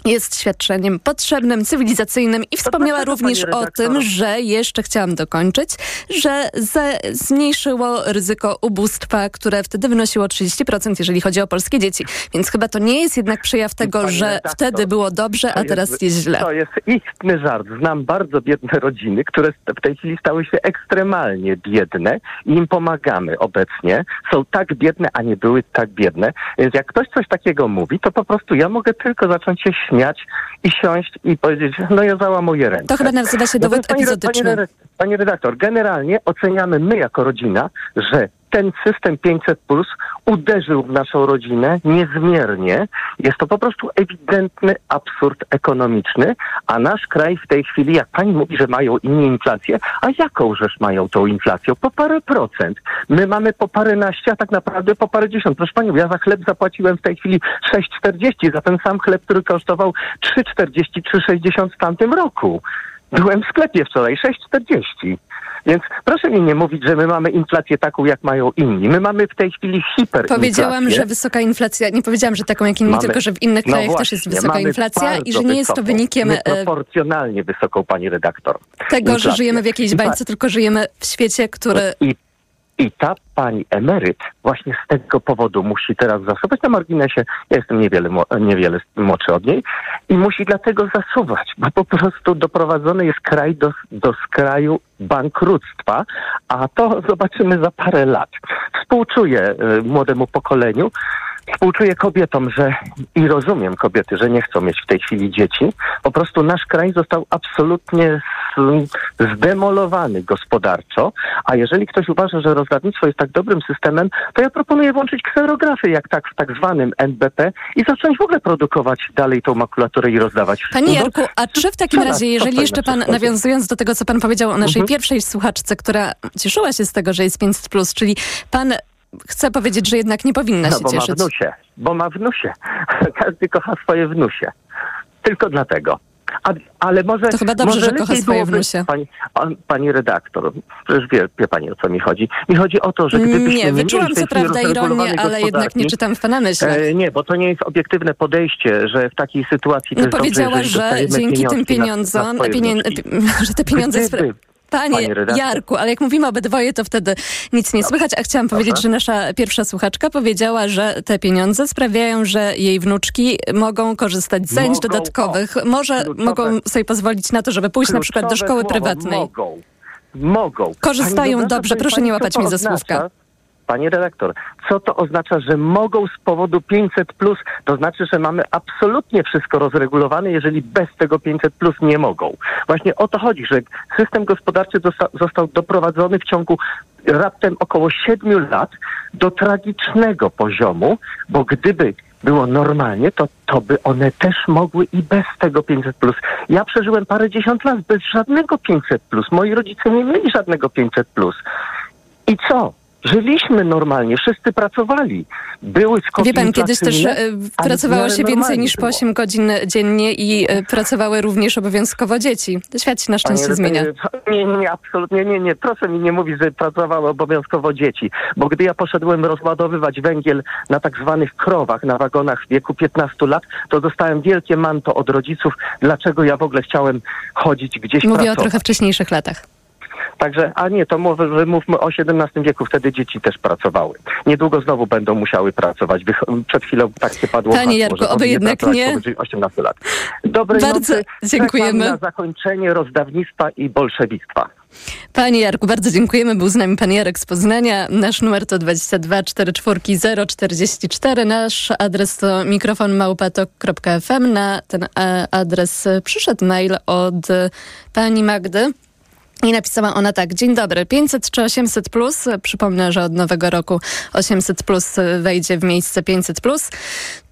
jest świadczeniem potrzebnym, cywilizacyjnym i wspomniała również o tym, że jeszcze chciałam dokończyć, że ze, zmniejszyło ryzyko ubóstwa, które wtedy wynosiło 30%, jeżeli chodzi o polskie dzieci. Więc chyba to nie jest jednak przejaw tego, Pani że wtedy było dobrze, a teraz jest, jest źle. To jest istny żart. Znam bardzo biedne rodziny, które w tej chwili stały się ekstremalnie biedne i im pomagamy obecnie. Są tak biedne, a nie były tak biedne. Więc jak ktoś coś takiego mówi, to po prostu ja mogę tylko zacząć się śmiać i siąść i powiedzieć, no ja załamuję ręce. To chyba nazywa się No dowód pani, epizodyczny. Pani, pani redaktor, generalnie oceniamy my jako rodzina, że ten system 500 plus uderzył w naszą rodzinę niezmiernie. Jest to po prostu ewidentny absurd ekonomiczny, a nasz kraj w tej chwili, jak pani mówi, że mają inni inflację, a jaką żeż mają tą inflację? Po parę procent. My mamy po paręnaście, a tak naprawdę po parę dziesiąt. Proszę panią, ja za chleb zapłaciłem w tej chwili 6,40 za ten sam chleb, który kosztował 3,40, 3,60 w tamtym roku. Byłem w sklepie wczoraj, 6,40. Więc proszę mi nie mówić, że my mamy inflację taką, jak mają inni. My mamy w tej chwili hiperinflację. Powiedziałam, że wysoka inflacja, nie powiedziałam, że taką jak inni, Mamy- tylko że w innych no krajach też właśnie, jest wysoka inflacja i że nie jest to wynikiem e, Nieproporcjonalnie wysoką, pani redaktor. tego, że inflację. żyjemy w jakiejś bańce, tylko żyjemy w świecie, który... I, I ta pani emeryt właśnie z tego powodu musi teraz zasuwać na marginesie. Ja jestem niewiele, niewiele młodszy od niej i musi dlatego zasuwać, bo po prostu doprowadzony jest kraj do, do skraju bankructwa, a to zobaczymy za parę lat. Współczuję y, młodemu pokoleniu, Współczuję kobietom, że i rozumiem kobiety, że nie chcą mieć w tej chwili dzieci. Po prostu nasz kraj został absolutnie zdemolowany gospodarczo, a jeżeli ktoś uważa, że rozdawnictwo jest tak dobrym systemem, to ja proponuję włączyć kserografy, jak tak w tak zwanym NBP i zacząć w ogóle produkować dalej tą makulaturę i rozdawać. Panie No, Jarku, a czy w takim razie, jeżeli jeszcze pan, nawiązując do tego, co pan powiedział o naszej Mhm. pierwszej słuchaczce, która cieszyła się z tego, że jest 500+, plus, czyli pan chce powiedzieć, że jednak nie powinna No się bo ma cieszyć. wnusie, bo ma wnusie. Każdy kocha swoje wnusie. Tylko dlatego. A, ale może. To chyba dobrze, może że kocha swoje wnusie. Pani, pani redaktor, przecież wie, wie pani o co mi chodzi. Mi chodzi o to, że gdybyśmy Nie, nie wyczułam co prawda ironię, ale jednak nie czytam w pana myślach. E, nie, bo to nie jest obiektywne podejście, że w takiej sytuacji No powiedziała, dobrze, że dzięki tym na- pieniądzom, na wnuczki. że te pieniądze... Gdyby, Panie. Jarku, ale jak mówimy obydwoje, to wtedy nic nie słychać, a chciałam powiedzieć, że nasza pierwsza słuchaczka powiedziała, że te pieniądze sprawiają, że jej wnuczki mogą korzystać z zajęć Mogą, dodatkowych, może kluczowe- mogą sobie pozwolić na to, żeby pójść na przykład do szkoły słowo prywatnej. Mogą. Mogą. Korzystają dobrze, proszę nie łapać mnie za oznacza? słówka. Panie redaktor, co to oznacza, że mogą z powodu 500 plus? To znaczy, że mamy absolutnie wszystko rozregulowane, jeżeli bez tego 500 plus nie mogą. Właśnie o to chodzi, że system gospodarczy zosta- został doprowadzony w ciągu raptem około 7 lat do tragicznego poziomu, bo gdyby było normalnie, to, to by one też mogły i bez tego 500 plus. Ja przeżyłem parę dziesiąt lat bez żadnego 500 plus. Moi rodzice nie mieli żadnego 500 plus. I co? Żyliśmy normalnie, wszyscy pracowali. Były skoki Wie pan, kiedyś też e, pracowało się więcej niż po było. 8 godzin dziennie i e, pracowały również obowiązkowo dzieci. Świat się na szczęście Panie zmienia. Nie, nie, absolutnie nie, nie. Proszę mi nie mówić, że pracowały obowiązkowo dzieci, bo gdy ja poszedłem rozładowywać węgiel na tak zwanych krowach, na wagonach w wieku 15 lat, to dostałem wielkie manto od rodziców, dlaczego ja w ogóle chciałem chodzić gdzieś Mówię o pracować. trochę wcześniejszych latach. Także, a nie, to mów, mówmy o XVII wieku, wtedy dzieci też pracowały. Niedługo znowu będą musiały pracować. Przed chwilą tak się padło Panie hasło, Jarku, oby jednak nie. powyżej 18 lat. Dobrej Bardzo nocy. dziękujemy. Na zakończenie rozdawnictwa i bolszewictwa. Panie Jarku, bardzo dziękujemy. Był z nami pan Jarek z Poznania. Nasz numer to 22 44 044. Nasz adres to mikrofonmałpatok.fm. Na ten e, adres przyszedł mail od pani Magdy. I napisała ona tak, dzień dobry, 500 czy 800 plus, przypomnę, że od nowego roku 800 plus wejdzie w miejsce 500 plus.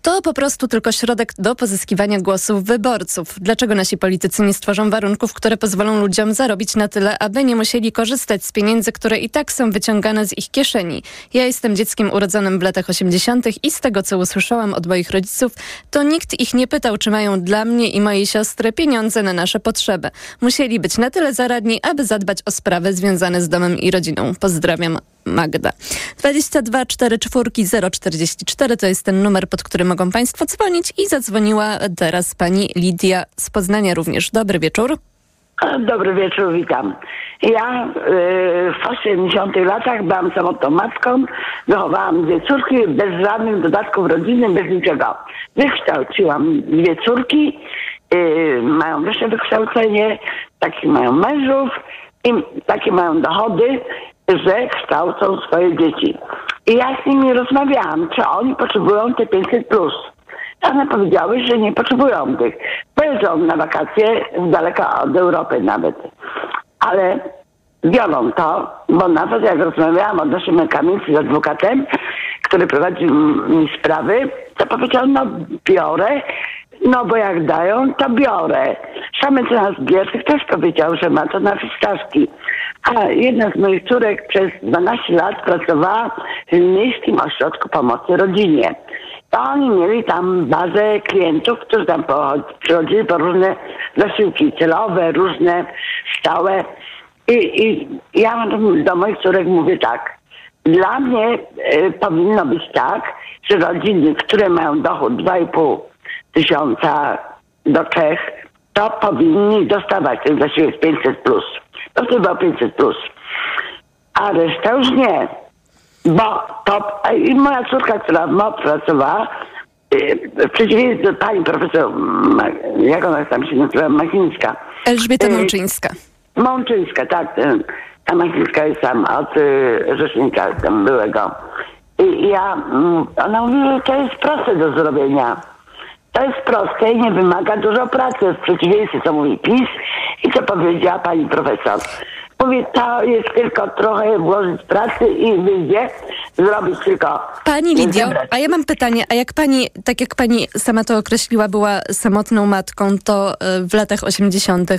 To po prostu tylko środek do pozyskiwania głosów wyborców. Dlaczego nasi politycy nie stworzą warunków, które pozwolą ludziom zarobić na tyle, aby nie musieli korzystać z pieniędzy, które i tak są wyciągane z ich kieszeni? Ja jestem dzieckiem urodzonym w latach 80. i z tego, co usłyszałam od moich rodziców, to nikt ich nie pytał, czy mają dla mnie i mojej siostry pieniądze na nasze potrzeby. Musieli być na tyle zaradni, aby zadbać o sprawy związane z domem i rodziną. Pozdrawiam. Magda. 22 4 4 044 to jest ten numer, pod który mogą Państwo dzwonić i zadzwoniła teraz pani Lidia z Poznania również. Dobry wieczór. Dobry wieczór, witam. Ja y, w 80 latach byłam samotną matką, wychowałam dwie córki bez żadnych dodatków rodzinnych, bez niczego. Wykształciłam dwie córki, y, mają wyższe wykształcenie, takie mają mężów i takie mają dochody że kształcą swoje dzieci. I ja z nimi rozmawiałam, czy oni potrzebują te 500 plus. One powiedziały, że nie potrzebują tych. Pojeżdżą na wakacje z daleka od Europy nawet. Ale biorą to, bo nawet jak rozmawiałam odnośnie kamienicy z adwokatem, który prowadził mi sprawy, to powiedział, no biorę, no bo jak dają, to biorę. Sam mecenas Gierczych też powiedział, że ma to na fistaszki. A jedna z moich córek przez 12 lat pracowała w Miejskim Ośrodku Pomocy Rodzinie. To oni mieli tam bazę klientów, którzy tam przychodzili po różne zasiłki celowe, różne stałe. I, i ja do moich córek mówię tak. Dla mnie y, powinno być tak, że rodziny, które mają dochód 2,5 tysiąca do Czech, to powinni dostawać ten zasiłek 500 plus. To chyba 500 plus. A reszta już nie. Bo to i moja córka, która MOP pracowała, y, w przeciwieństwie do pani profesor, jak ona tam się nazywa, Machińska. Elżbieta y, Mączyńska. Mączyńska, tak. Y, ta Machińska jest tam od rzecznika tam byłego. I ja, mm, ona mówi, że to jest proste do zrobienia to jest proste i nie wymaga dużo pracy, w przeciwieństwie co mówi PiS i co powiedziała pani profesor. Mówię, to jest tylko trochę włożyć pracy i wyjdzie, zrobić tylko... Pani Lidio, a ja mam pytanie, a jak pani, tak jak pani sama to określiła, była samotną matką, to e, w latach 80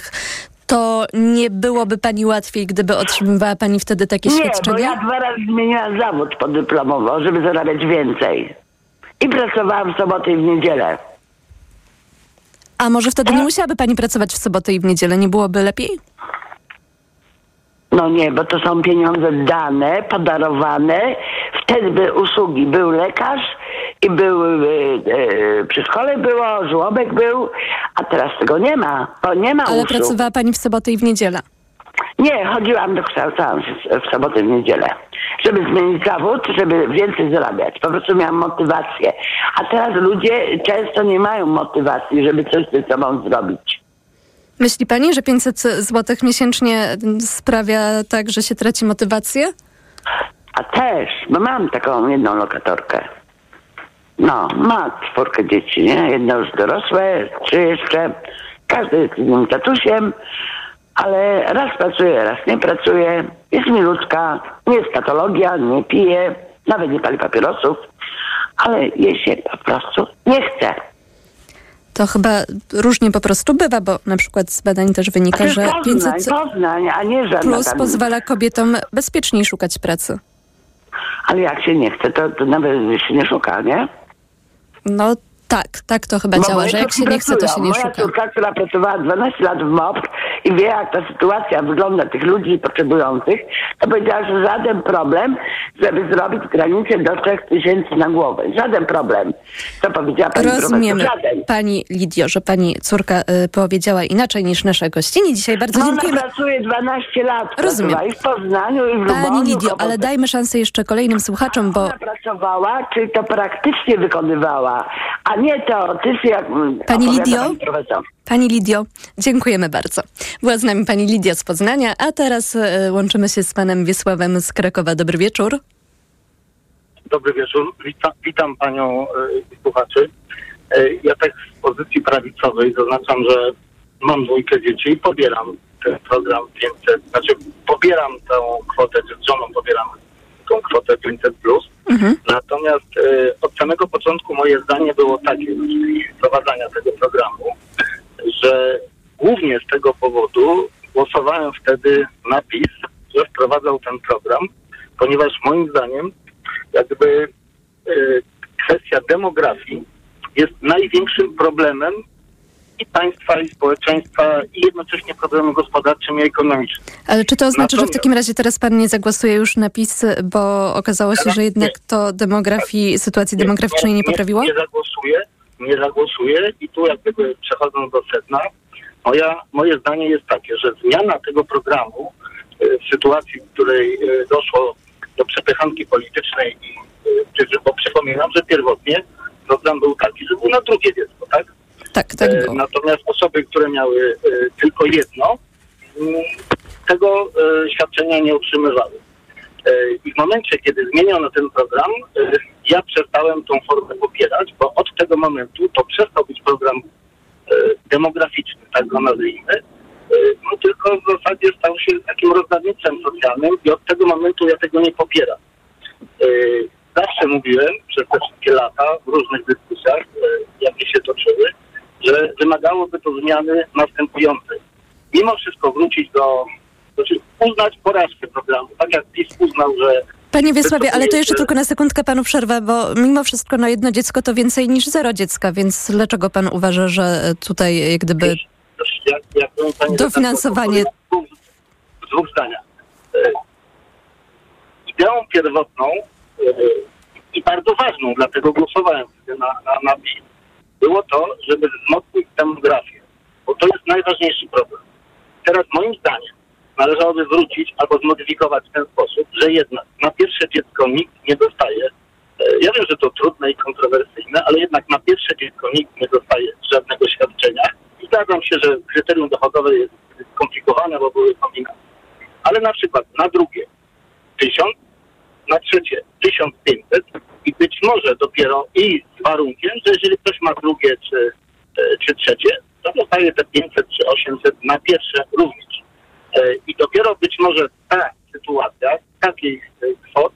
to nie byłoby pani łatwiej, gdyby otrzymywała pani wtedy takie nie, świadczenia? Nie, bo ja dwa razy zmieniłam zawód podyplomowo, żeby zarabiać więcej. I pracowałam w sobotę i w niedzielę. A może wtedy nie musiałaby pani pracować w sobotę i w niedzielę? Nie byłoby lepiej? No nie, bo to są pieniądze dane, podarowane. Wtedy by usługi był lekarz i był e, e, przy szkole było, żłobek był, a teraz tego nie ma. To nie ma Ale usług. pracowała pani w sobotę i w niedzielę. Nie, chodziłam, dokształcałam się w sobotę, w niedzielę. Żeby zmienić zawód, żeby więcej zarabiać. Po prostu miałam motywację. A teraz ludzie często nie mają motywacji, żeby coś ze sobą zrobić. Myśli pani, że 500 zł miesięcznie sprawia tak, że się traci motywację? A też, bo mam taką jedną lokatorkę. No, ma czwórkę dzieci, nie? Jedno już dorosłe, trzy jeszcze. Każdy jest innym tatusiem ale raz pracuje, raz nie pracuje, jest milutka, nie jest patologia, nie pije, nawet nie pali papierosów, ale jej się po prostu nie chce. To chyba różnie po prostu bywa, bo na przykład z badań też wynika, że Poznań, 500 Poznań, a nie żadna plus tam... pozwala kobietom bezpieczniej szukać pracy. Ale jak się nie chce, to, to nawet się nie szuka, nie? No tak, tak to chyba No, działa, że jak się nie chce, to się nie Moja szuka. córka, która pracowała 12 lat w MOP i wie, jak ta sytuacja wygląda tych ludzi potrzebujących, to powiedziała, że żaden problem, żeby zrobić granicę do 3000 na głowę. Żaden problem. To powiedziała pani Rozumiemy. Żaden. pani Lidio, że pani córka y, powiedziała inaczej niż nasza gościni. Dzisiaj bardzo No, dziękujemy. Ona pracuje 12 lat. Rozumiem. I w Poznaniu, i w Luboniu. Pani Lidio, ale dajmy szansę jeszcze kolejnym słuchaczom, bo Ona pracowała, czy to praktycznie wykonywała, a nie teoretycznie, jak mm, Pani Lidio? pani profesor. Pani Lidio, dziękujemy bardzo. Była z nami pani Lidia z Poznania, a teraz y, łączymy się z panem Wiesławem z Krakowa. Dobry wieczór. Dobry wieczór. Witam, witam panią y, słuchaczy. Y, ja tak z pozycji prawicowej zaznaczam, że mam dwójkę dzieci i pobieram ten program 500. Znaczy pobieram tę kwotę, czy z żoną pobieram tą tą kwotę 500 plus. Natomiast e, od samego początku moje zdanie było takie w wprowadzania tego programu, że głównie z tego powodu głosowałem wtedy na PiS, że wprowadzał ten program, ponieważ moim zdaniem jakby e, kwestia demografii jest największym problemem i państwa, i społeczeństwa, i jednocześnie problemem gospodarczym i ekonomicznym. Ale czy to oznacza, że w Natomiast- takim razie teraz pan nie zagłosuje już na PiS, bo okazało się, że jednak to demografii, sytuacji demograficznej nie poprawiło? Nie, zagłosuję, nie zagłosuję i tu jak gdyby przechodząc do sedna, moja, moje zdanie jest takie, że zmiana tego programu e, w sytuacji, w której e, doszło do przepychanki politycznej i e, czy- bo przypominam, że pierwotnie program był taki, że był na drugie dziecko, tak? Tak, tak E, było. Natomiast osoby, które miały e, jedno, mm, tego e, świadczenia nie otrzymywały. E, I w momencie, kiedy zmieniono ten program, e, ja przestałem tą formę popierać, bo od tego momentu to przestał być program demograficzny, tak go nazwijmy, no tylko w zasadzie stał się takim rozdawnictwem socjalnym i od tego momentu ja tego nie popieram. Zawsze mówiłem przez te wszystkie lata w różnych dyskusjach, jakie się toczyły, że wymagałoby to zmiany następującej. Mimo wszystko wrócić do, znaczy uznać porażkę programu, tak jak PiS uznał, że Panie Wiesławie, ale to jeszcze tylko na sekundkę panu przerwę, bo mimo wszystko no jedno dziecko to więcej niż zero dziecka, więc dlaczego pan uważa, że tutaj jak gdyby jak, jak pani dofinansowanie... W dwóch, zdaniach. E, Ideą pierwotną e, i bardzo ważną, dlatego głosowałem na, na, na PiS, było to, żeby wzmocnić demografię, bo to jest najważniejszy problem. Teraz moim zdaniem należałoby wrócić albo zmodyfikować w ten sposób, że jednak na pierwsze dziecko nikt nie dostaje. e, Ja wiem, że to trudne i kontrowersyjne, ale jednak na pierwsze dziecko nikt nie dostaje żadnego świadczenia. I zgadzam się, że kryterium dochodowe jest skomplikowane, bo były kombinacje. Ale na przykład na drugie 1000, na trzecie 1500 i być może dopiero i z warunkiem, że jeżeli ktoś ma drugie czy, e, czy trzecie, to dostaje te 500 czy 800 na pierwsze również. E, I dopiero być może ta sytuacja, takiej e, kwot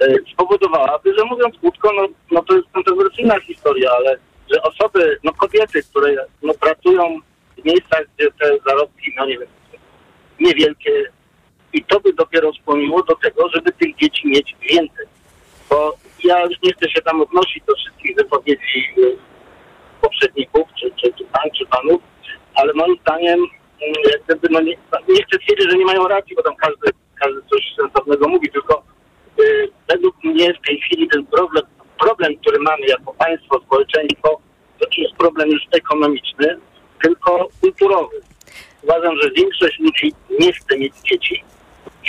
e, spowodowałaby, że mówiąc krótko, no, no to jest kontrowersyjna historia, ale że osoby, no kobiety, które no, pracują w miejscach, gdzie te zarobki, no nie wiem, niewielkie i to by dopiero skłoniło do tego, żeby tych dzieci mieć więcej. Bo ja już nie chcę się tam odnosić do wszystkich wypowiedzi poprzedników, czy, czy, czy pan, czy panów, ale moim zdaniem mm, jak gdyby, no nie, nie chcę twierdzić, że nie mają racji, bo tam każdy, każdy coś sensownego mówi, tylko y, według mnie w tej chwili ten problem, problem, który mamy jako państwo, społeczeństwo, to nie jest problem już ekonomiczny, tylko kulturowy. Uważam, że większość ludzi nie chce mieć dzieci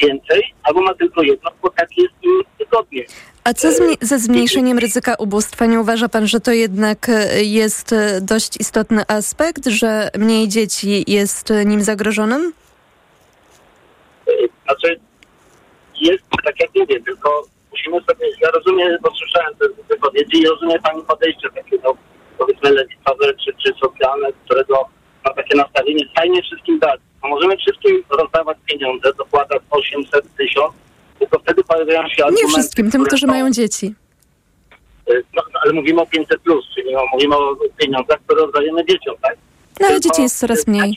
więcej, albo ma tylko jedno, bo tak jest im wygodnie. A co ze zmniejszeniem ryzyka ubóstwa? Nie uważa pan, że to jednak e, jest e, dość istotny aspekt, że mniej dzieci jest e, nim zagrożonym? Znaczy, jest tak jak mówię, tylko musimy sobie, ja rozumiem, bo słyszałem te wypowiedzi i rozumiem pani podejście takie, no, powiedzmy lewicowe czy, czy socjalne, którego ma takie nastawienie, fajnie wszystkim dać. No możemy wszystkim rozdawać pieniądze, dokładać 800 tysiąc, tylko wtedy pojawiają się argumenty, Nie wszystkim, tym, którzy mają dzieci. Y, No, no, ale mówimy o 500 plus, czyli no, mówimy o pieniądzach, które rozdajemy dzieciom, tak? No ale dzieci jest coraz y, mniej.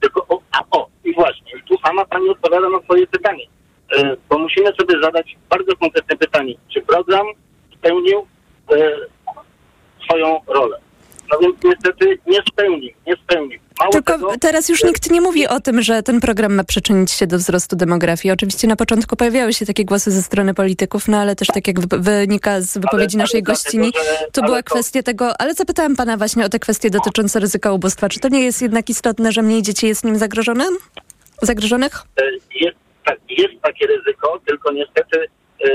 Tylko, o, a o, i właśnie, tu sama pani odpowiada na swoje pytanie. E, bo musimy sobie zadać bardzo konkretne pytanie, czy program spełnił e, swoją rolę. No więc niestety nie spełnił, nie spełnił. Mało Tylko tego, teraz już nikt nie mówi o tym, że ten program ma przyczynić się do wzrostu demografii. Oczywiście na początku pojawiały się takie głosy ze strony polityków, no ale też tak jak wy- wynika z wypowiedzi ale naszej dlatego, gościni, że- to ale była to- kwestia tego, ale zapytałam pana właśnie o te kwestie dotyczące ryzyka ubóstwa. Czy to nie jest jednak istotne, że mniej dzieci jest nim zagrożone? Zagrożonych? e, jest, tak, jest takie ryzyko, tylko niestety e,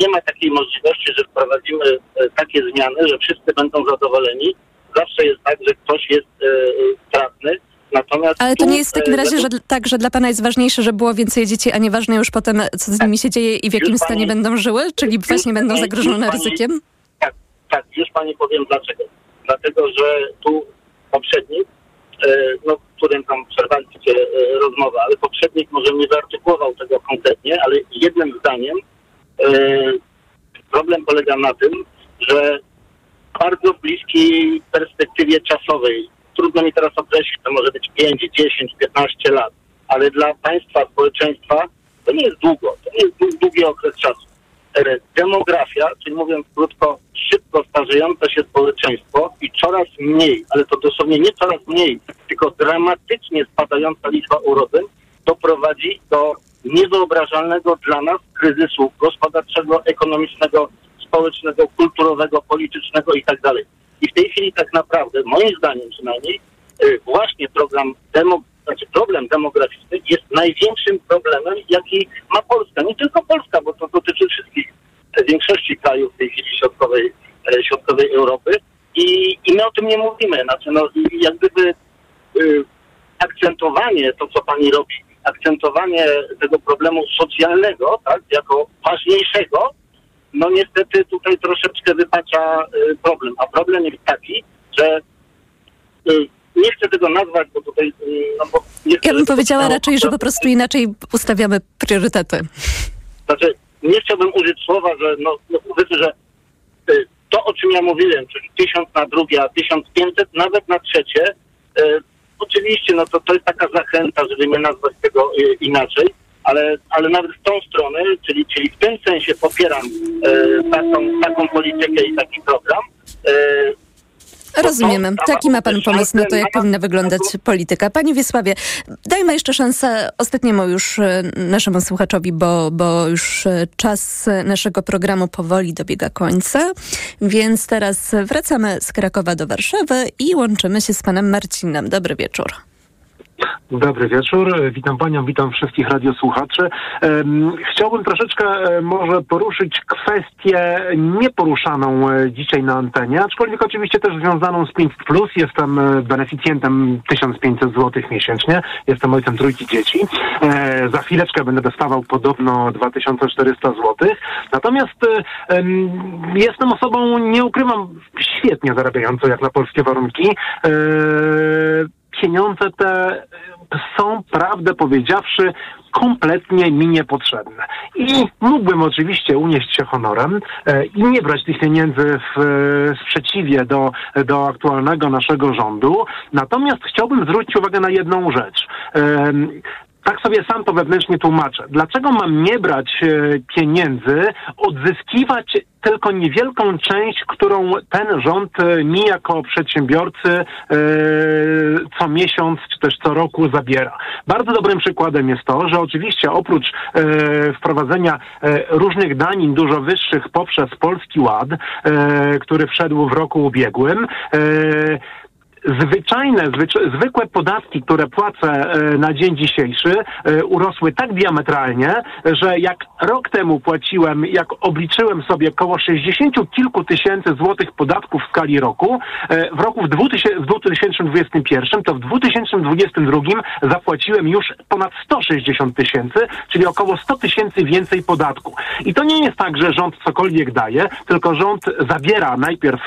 nie ma takiej możliwości, że wprowadzimy e, takie zmiany, że wszyscy będą zadowoleni. Zawsze jest tak, że ktoś jest e, e, stratny. Natomiast Ale to tu, nie jest w takim e, razie, że według- dl- tak, że dla pana jest ważniejsze, że było więcej dzieci, a nieważne już potem, co z nimi się dzieje i w jakim stanie pani- będą żyły? Czyli właśnie będą zagrożone pani- ryzykiem? Tak, tak, już pani powiem dlaczego. Dlatego, że tu poprzednik, e, no, którym tam przerwaliście e, rozmowa, ale poprzednik może nie wyartykułował tego konkretnie, ale jednym zdaniem e, problem polega na tym, że bardzo bliskiej perspektywie czasowej, trudno mi teraz określić, to może być 5, 10, 15 lat, ale dla państwa, społeczeństwa to nie jest długo, to nie jest dłu- długi okres czasu. E, Demografia, czyli mówiąc krótko, szybko starzejące się społeczeństwo i coraz mniej, ale to dosłownie nie coraz mniej, tylko dramatycznie spadająca liczba urodzeń doprowadzi do niewyobrażalnego dla nas kryzysu gospodarczego, ekonomicznego, społecznego, kulturowego, politycznego i tak dalej. I w tej chwili tak naprawdę, moim zdaniem przynajmniej, y, właśnie program demo, znaczy problem demograficzny jest największym problemem, jaki ma Polska. Nie tylko Polska, bo to dotyczy wszystkich, e, większości krajów w tej chwili środkowej, e, środkowej Europy. I, I my o tym nie mówimy. Znaczy, no, jak gdyby y, akcentowanie, to co pani robi, akcentowanie tego problemu socjalnego, tak, jako ważniejszego, no niestety tutaj troszeczkę wypacza y, problem. A problem jest taki, że y, nie chcę tego nazwać, bo tutaj... Y, no bo nie chcę, Ja bym powiedziała raczej, że po prostu inaczej ustawiamy priorytety. Znaczy, nie chciałbym użyć słowa, że no, no powiedzmy, że to, o czym ja mówiłem, czyli tysiąc na drugie, a 1500, nawet na trzecie, y, oczywiście, no to, to jest taka zachęta, żeby nie nazwać tego y, inaczej, ale, ale nawet w tą stronę, czyli, czyli w tym sensie popieram y, taką, taką politykę i taki program. Y, Rozumiemy. Taki ma pan pomysł na to, jak powinna wyglądać polityka. Panie Wiesławie, dajmy jeszcze szansę ostatniemu już e, naszemu słuchaczowi, bo, bo już e, czas naszego programu powoli dobiega końca. Więc teraz wracamy z Krakowa do Warszawy i łączymy się z panem Marcinem. Dobry wieczór. Dobry wieczór, witam panią, witam wszystkich radiosłuchaczy. Chciałbym troszeczkę e, może poruszyć kwestię nieporuszaną e, dzisiaj na antenie, aczkolwiek oczywiście też związaną z 500+. Jestem e, beneficjentem 1500 zł miesięcznie, jestem ojcem trójki dzieci. Za chwileczkę będę dostawał podobno 2400 zł. Natomiast em, jestem osobą, nie ukrywam, świetnie zarabiającą jak na polskie warunki. E, pieniądze te są, prawdę powiedziawszy, kompletnie mi niepotrzebne. I mógłbym oczywiście unieść się honorem e, i nie brać tych pieniędzy w e, sprzeciwie do, do aktualnego naszego rządu. Natomiast chciałbym zwrócić uwagę na jedną rzecz. Em, tak sobie sam to wewnętrznie tłumaczę. Dlaczego mam nie brać e, pieniędzy, odzyskiwać tylko niewielką część, którą ten rząd e, mi jako przedsiębiorcy e, co miesiąc czy też co roku zabiera. Bardzo dobrym przykładem jest to, że oczywiście oprócz wprowadzenia różnych danin dużo wyższych poprzez Polski Ład, który wszedł w roku ubiegłym, zwyczajne, zwycz- zwykłe podatki, które płacę e, na dzień dzisiejszy, e, urosły tak diametralnie, że jak rok temu płaciłem, jak obliczyłem sobie około 60 kilku tysięcy złotych podatków w skali roku, e, w roku w 2000 w 2021, to w 2022 zapłaciłem już ponad 160 tysięcy, czyli około 100 tysięcy więcej podatku. I to nie jest tak, że rząd cokolwiek daje, tylko rząd zabiera najpierw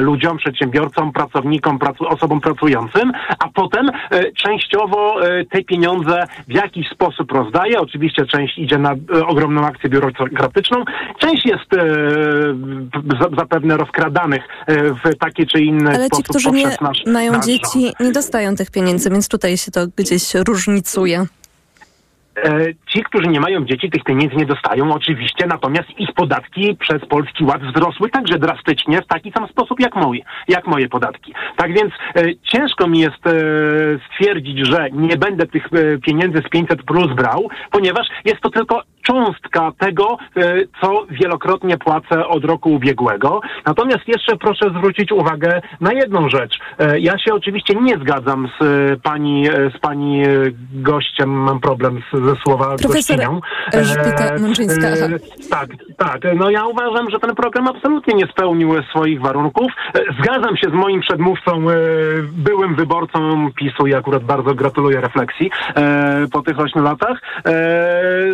ludziom, przedsiębiorcom, pracownikom, pracu, osobom pracującym, a potem e, częściowo e, te pieniądze w jakiś sposób rozdaje. Oczywiście część idzie na e, ogromną akcję biurokratyczną, część jest za- zapewne rozkradanych w taki czy inny Ale ci, sposób którzy nie nasz, mają nasz rząd. dzieci, nie dostają tych pieniędzy, więc tutaj się to gdzieś różnicuje. Ci, którzy nie mają dzieci, tych pieniędzy nie dostają oczywiście, natomiast ich podatki przez Polski Ład wzrosły także drastycznie w taki sam sposób jak moje, jak moje podatki. Tak więc e, ciężko mi jest e, stwierdzić, że nie będę tych e, pieniędzy z 500 plus brał, ponieważ jest to tylko cząstka tego, e, co wielokrotnie płacę od roku ubiegłego. Natomiast jeszcze proszę zwrócić uwagę na jedną rzecz. E, Ja się oczywiście nie zgadzam z e, pani, z pani gościem, mam problem z, ze słowami, Profesor. Elżbieta Mączyńska. E, tak, tak. No ja uważam, że ten program absolutnie nie spełnił swoich warunków. E, Zgadzam się z moim przedmówcą, e, byłym wyborcą PiSu i akurat bardzo gratuluję refleksji e, po tych ośmiu latach, e,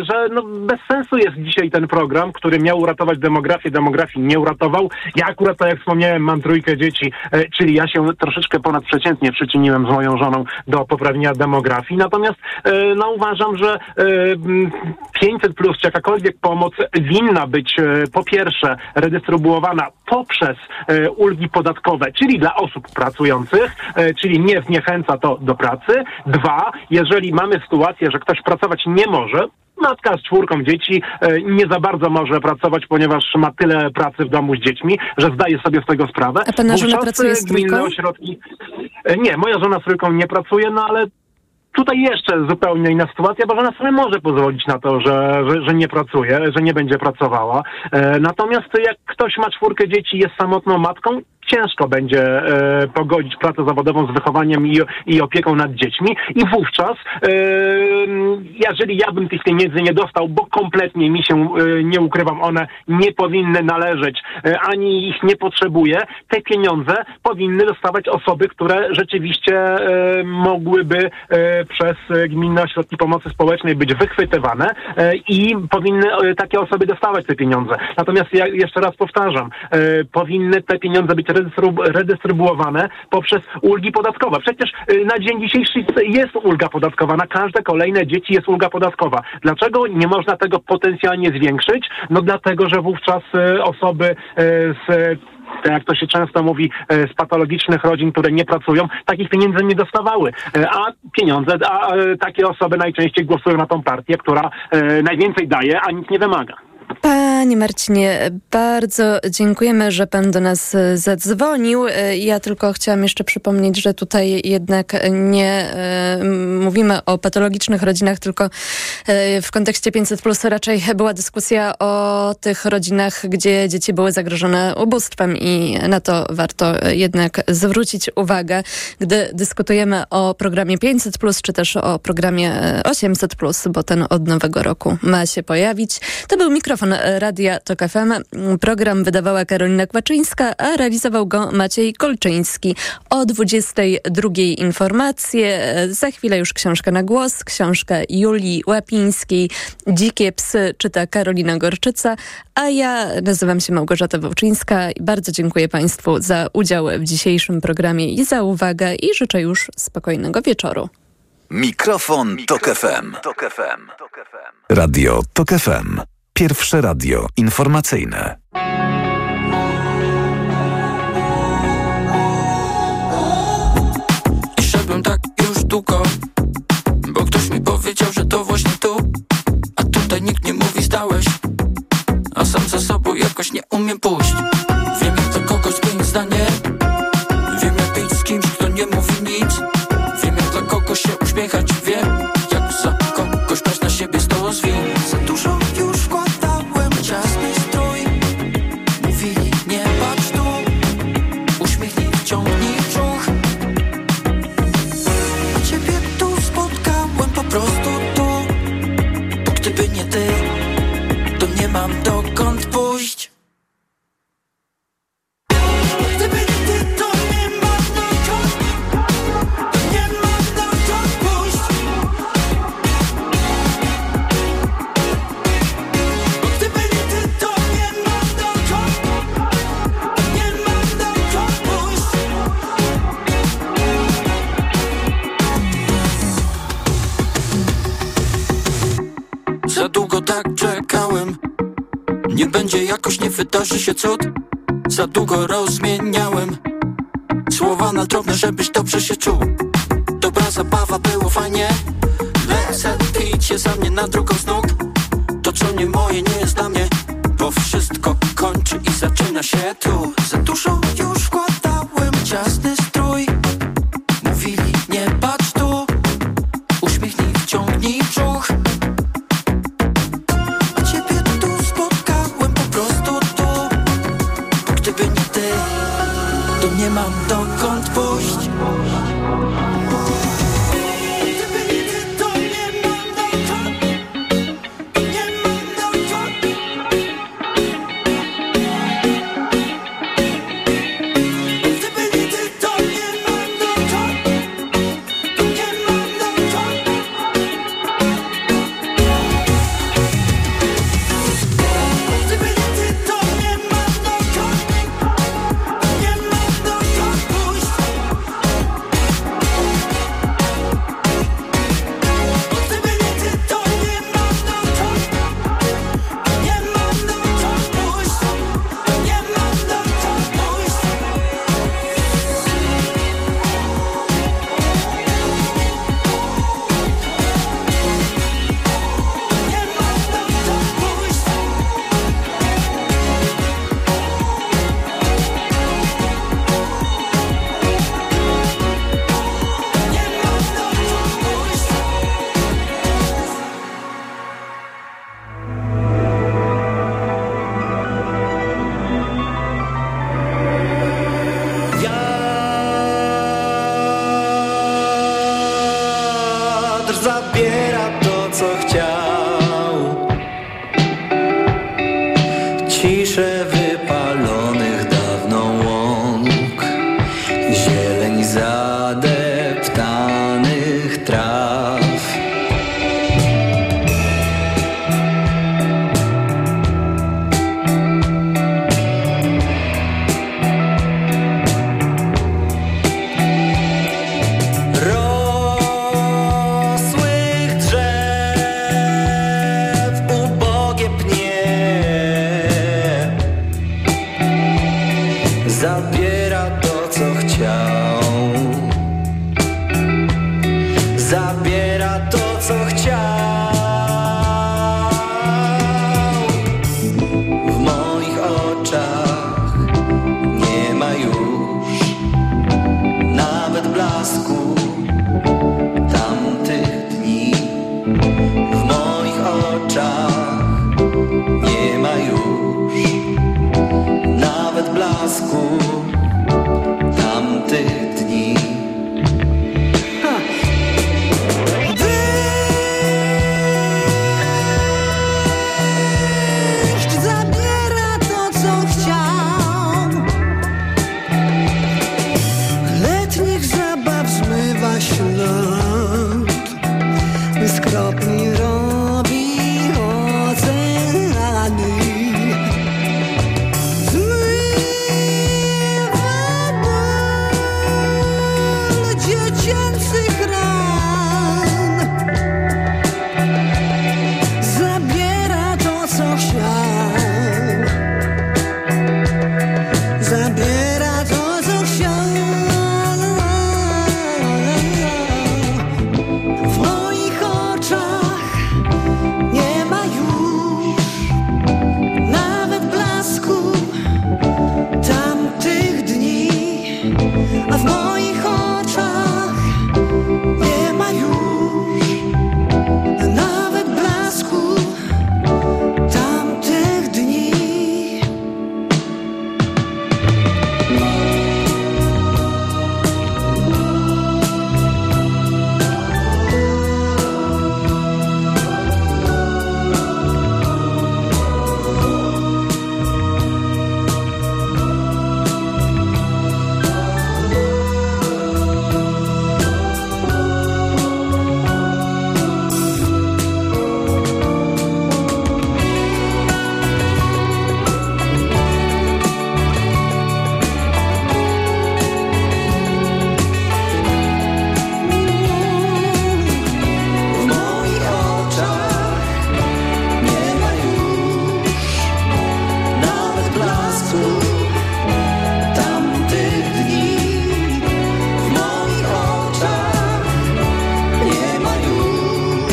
że no, bez sensu jest dzisiaj ten program, który miał uratować demografię, demografii nie uratował. Ja akurat, tak jak wspomniałem, mam trójkę dzieci, e, czyli ja się troszeczkę ponadprzeciętnie przyczyniłem z moją żoną do poprawienia demografii. Natomiast e, no, uważam, że e, 500 plus czy jakakolwiek pomoc winna być e, po pierwsze redystrybuowana poprzez e, ulgi podatkowe, czyli dla osób pracujących, e, czyli nie zniechęca to do pracy. Dwa, jeżeli mamy sytuację, że ktoś pracować nie może, Matka z czwórką dzieci nie za bardzo może pracować, ponieważ ma tyle pracy w domu z dziećmi, że zdaje sobie z tego sprawę. A pana żona pracuje z trójką? ośrodki. Nie, moja żona z trójką nie pracuje, no ale Tutaj jeszcze zupełnie inna sytuacja, bo żona sobie może pozwolić na to, że, że, że nie pracuje, że nie będzie pracowała. E, natomiast jak ktoś ma czwórkę dzieci, jest samotną matką, ciężko będzie e, pogodzić pracę zawodową z wychowaniem i, i opieką nad dziećmi i wówczas, e, jeżeli ja bym tych pieniędzy nie dostał, bo kompletnie mi się, e, nie ukrywam, one nie powinny należeć, e, ani ich nie potrzebuję, te pieniądze powinny dostawać osoby, które rzeczywiście e, mogłyby e, przez e, gminne ośrodki pomocy społecznej być wychwytywane e, i powinny e, takie osoby dostawać te pieniądze. Natomiast ja jeszcze raz powtarzam, powinny te pieniądze być redystrybu- redystrybuowane poprzez ulgi podatkowe. Przecież na dzień dzisiejszy jest ulga podatkowa, na każde kolejne dzieci jest ulga podatkowa. Dlaczego nie można tego potencjalnie zwiększyć? No dlatego, że wówczas osoby z jak to się często mówi, e, z patologicznych rodzin, które nie pracują, takich pieniędzy nie dostawały. E, A pieniądze, a e, takie osoby najczęściej głosują na tą partię, która e, najwięcej daje, a nic nie wymaga. Panie Marcinie, bardzo dziękujemy, że Pan do nas e, zadzwonił. E, Ja tylko chciałam jeszcze przypomnieć, że tutaj jednak nie e, mówimy o patologicznych rodzinach, tylko w kontekście 500 plus raczej była dyskusja o tych rodzinach, gdzie dzieci były zagrożone ubóstwem i na to warto jednak zwrócić uwagę, gdy dyskutujemy o programie 500 plus, czy też o programie e, 800 plus, bo ten od nowego roku ma się pojawić. To był mikrofon Radia Tok FM. Program wydawała Karolina Kłaczyńska, a realizował go Maciej Kolczyński. O 22 informacje. Za chwilę już książka na głos. Książka Julii Łapińskiej. Dzikie psy czyta Karolina Gorczyca, a ja nazywam się Małgorzata Wołczyńska i bardzo dziękuję Państwu za udział w dzisiejszym programie i za uwagę i życzę już spokojnego wieczoru. Mikrofon, Tok FM. Radio Tok FM. Pierwsze radio informacyjne. I szedłem tak już długo Bo ktoś mi powiedział, że to właśnie tu. A tutaj nikt nie mówi stałeś A sam za sobą jakoś nie umiem pójść żebyś dobrze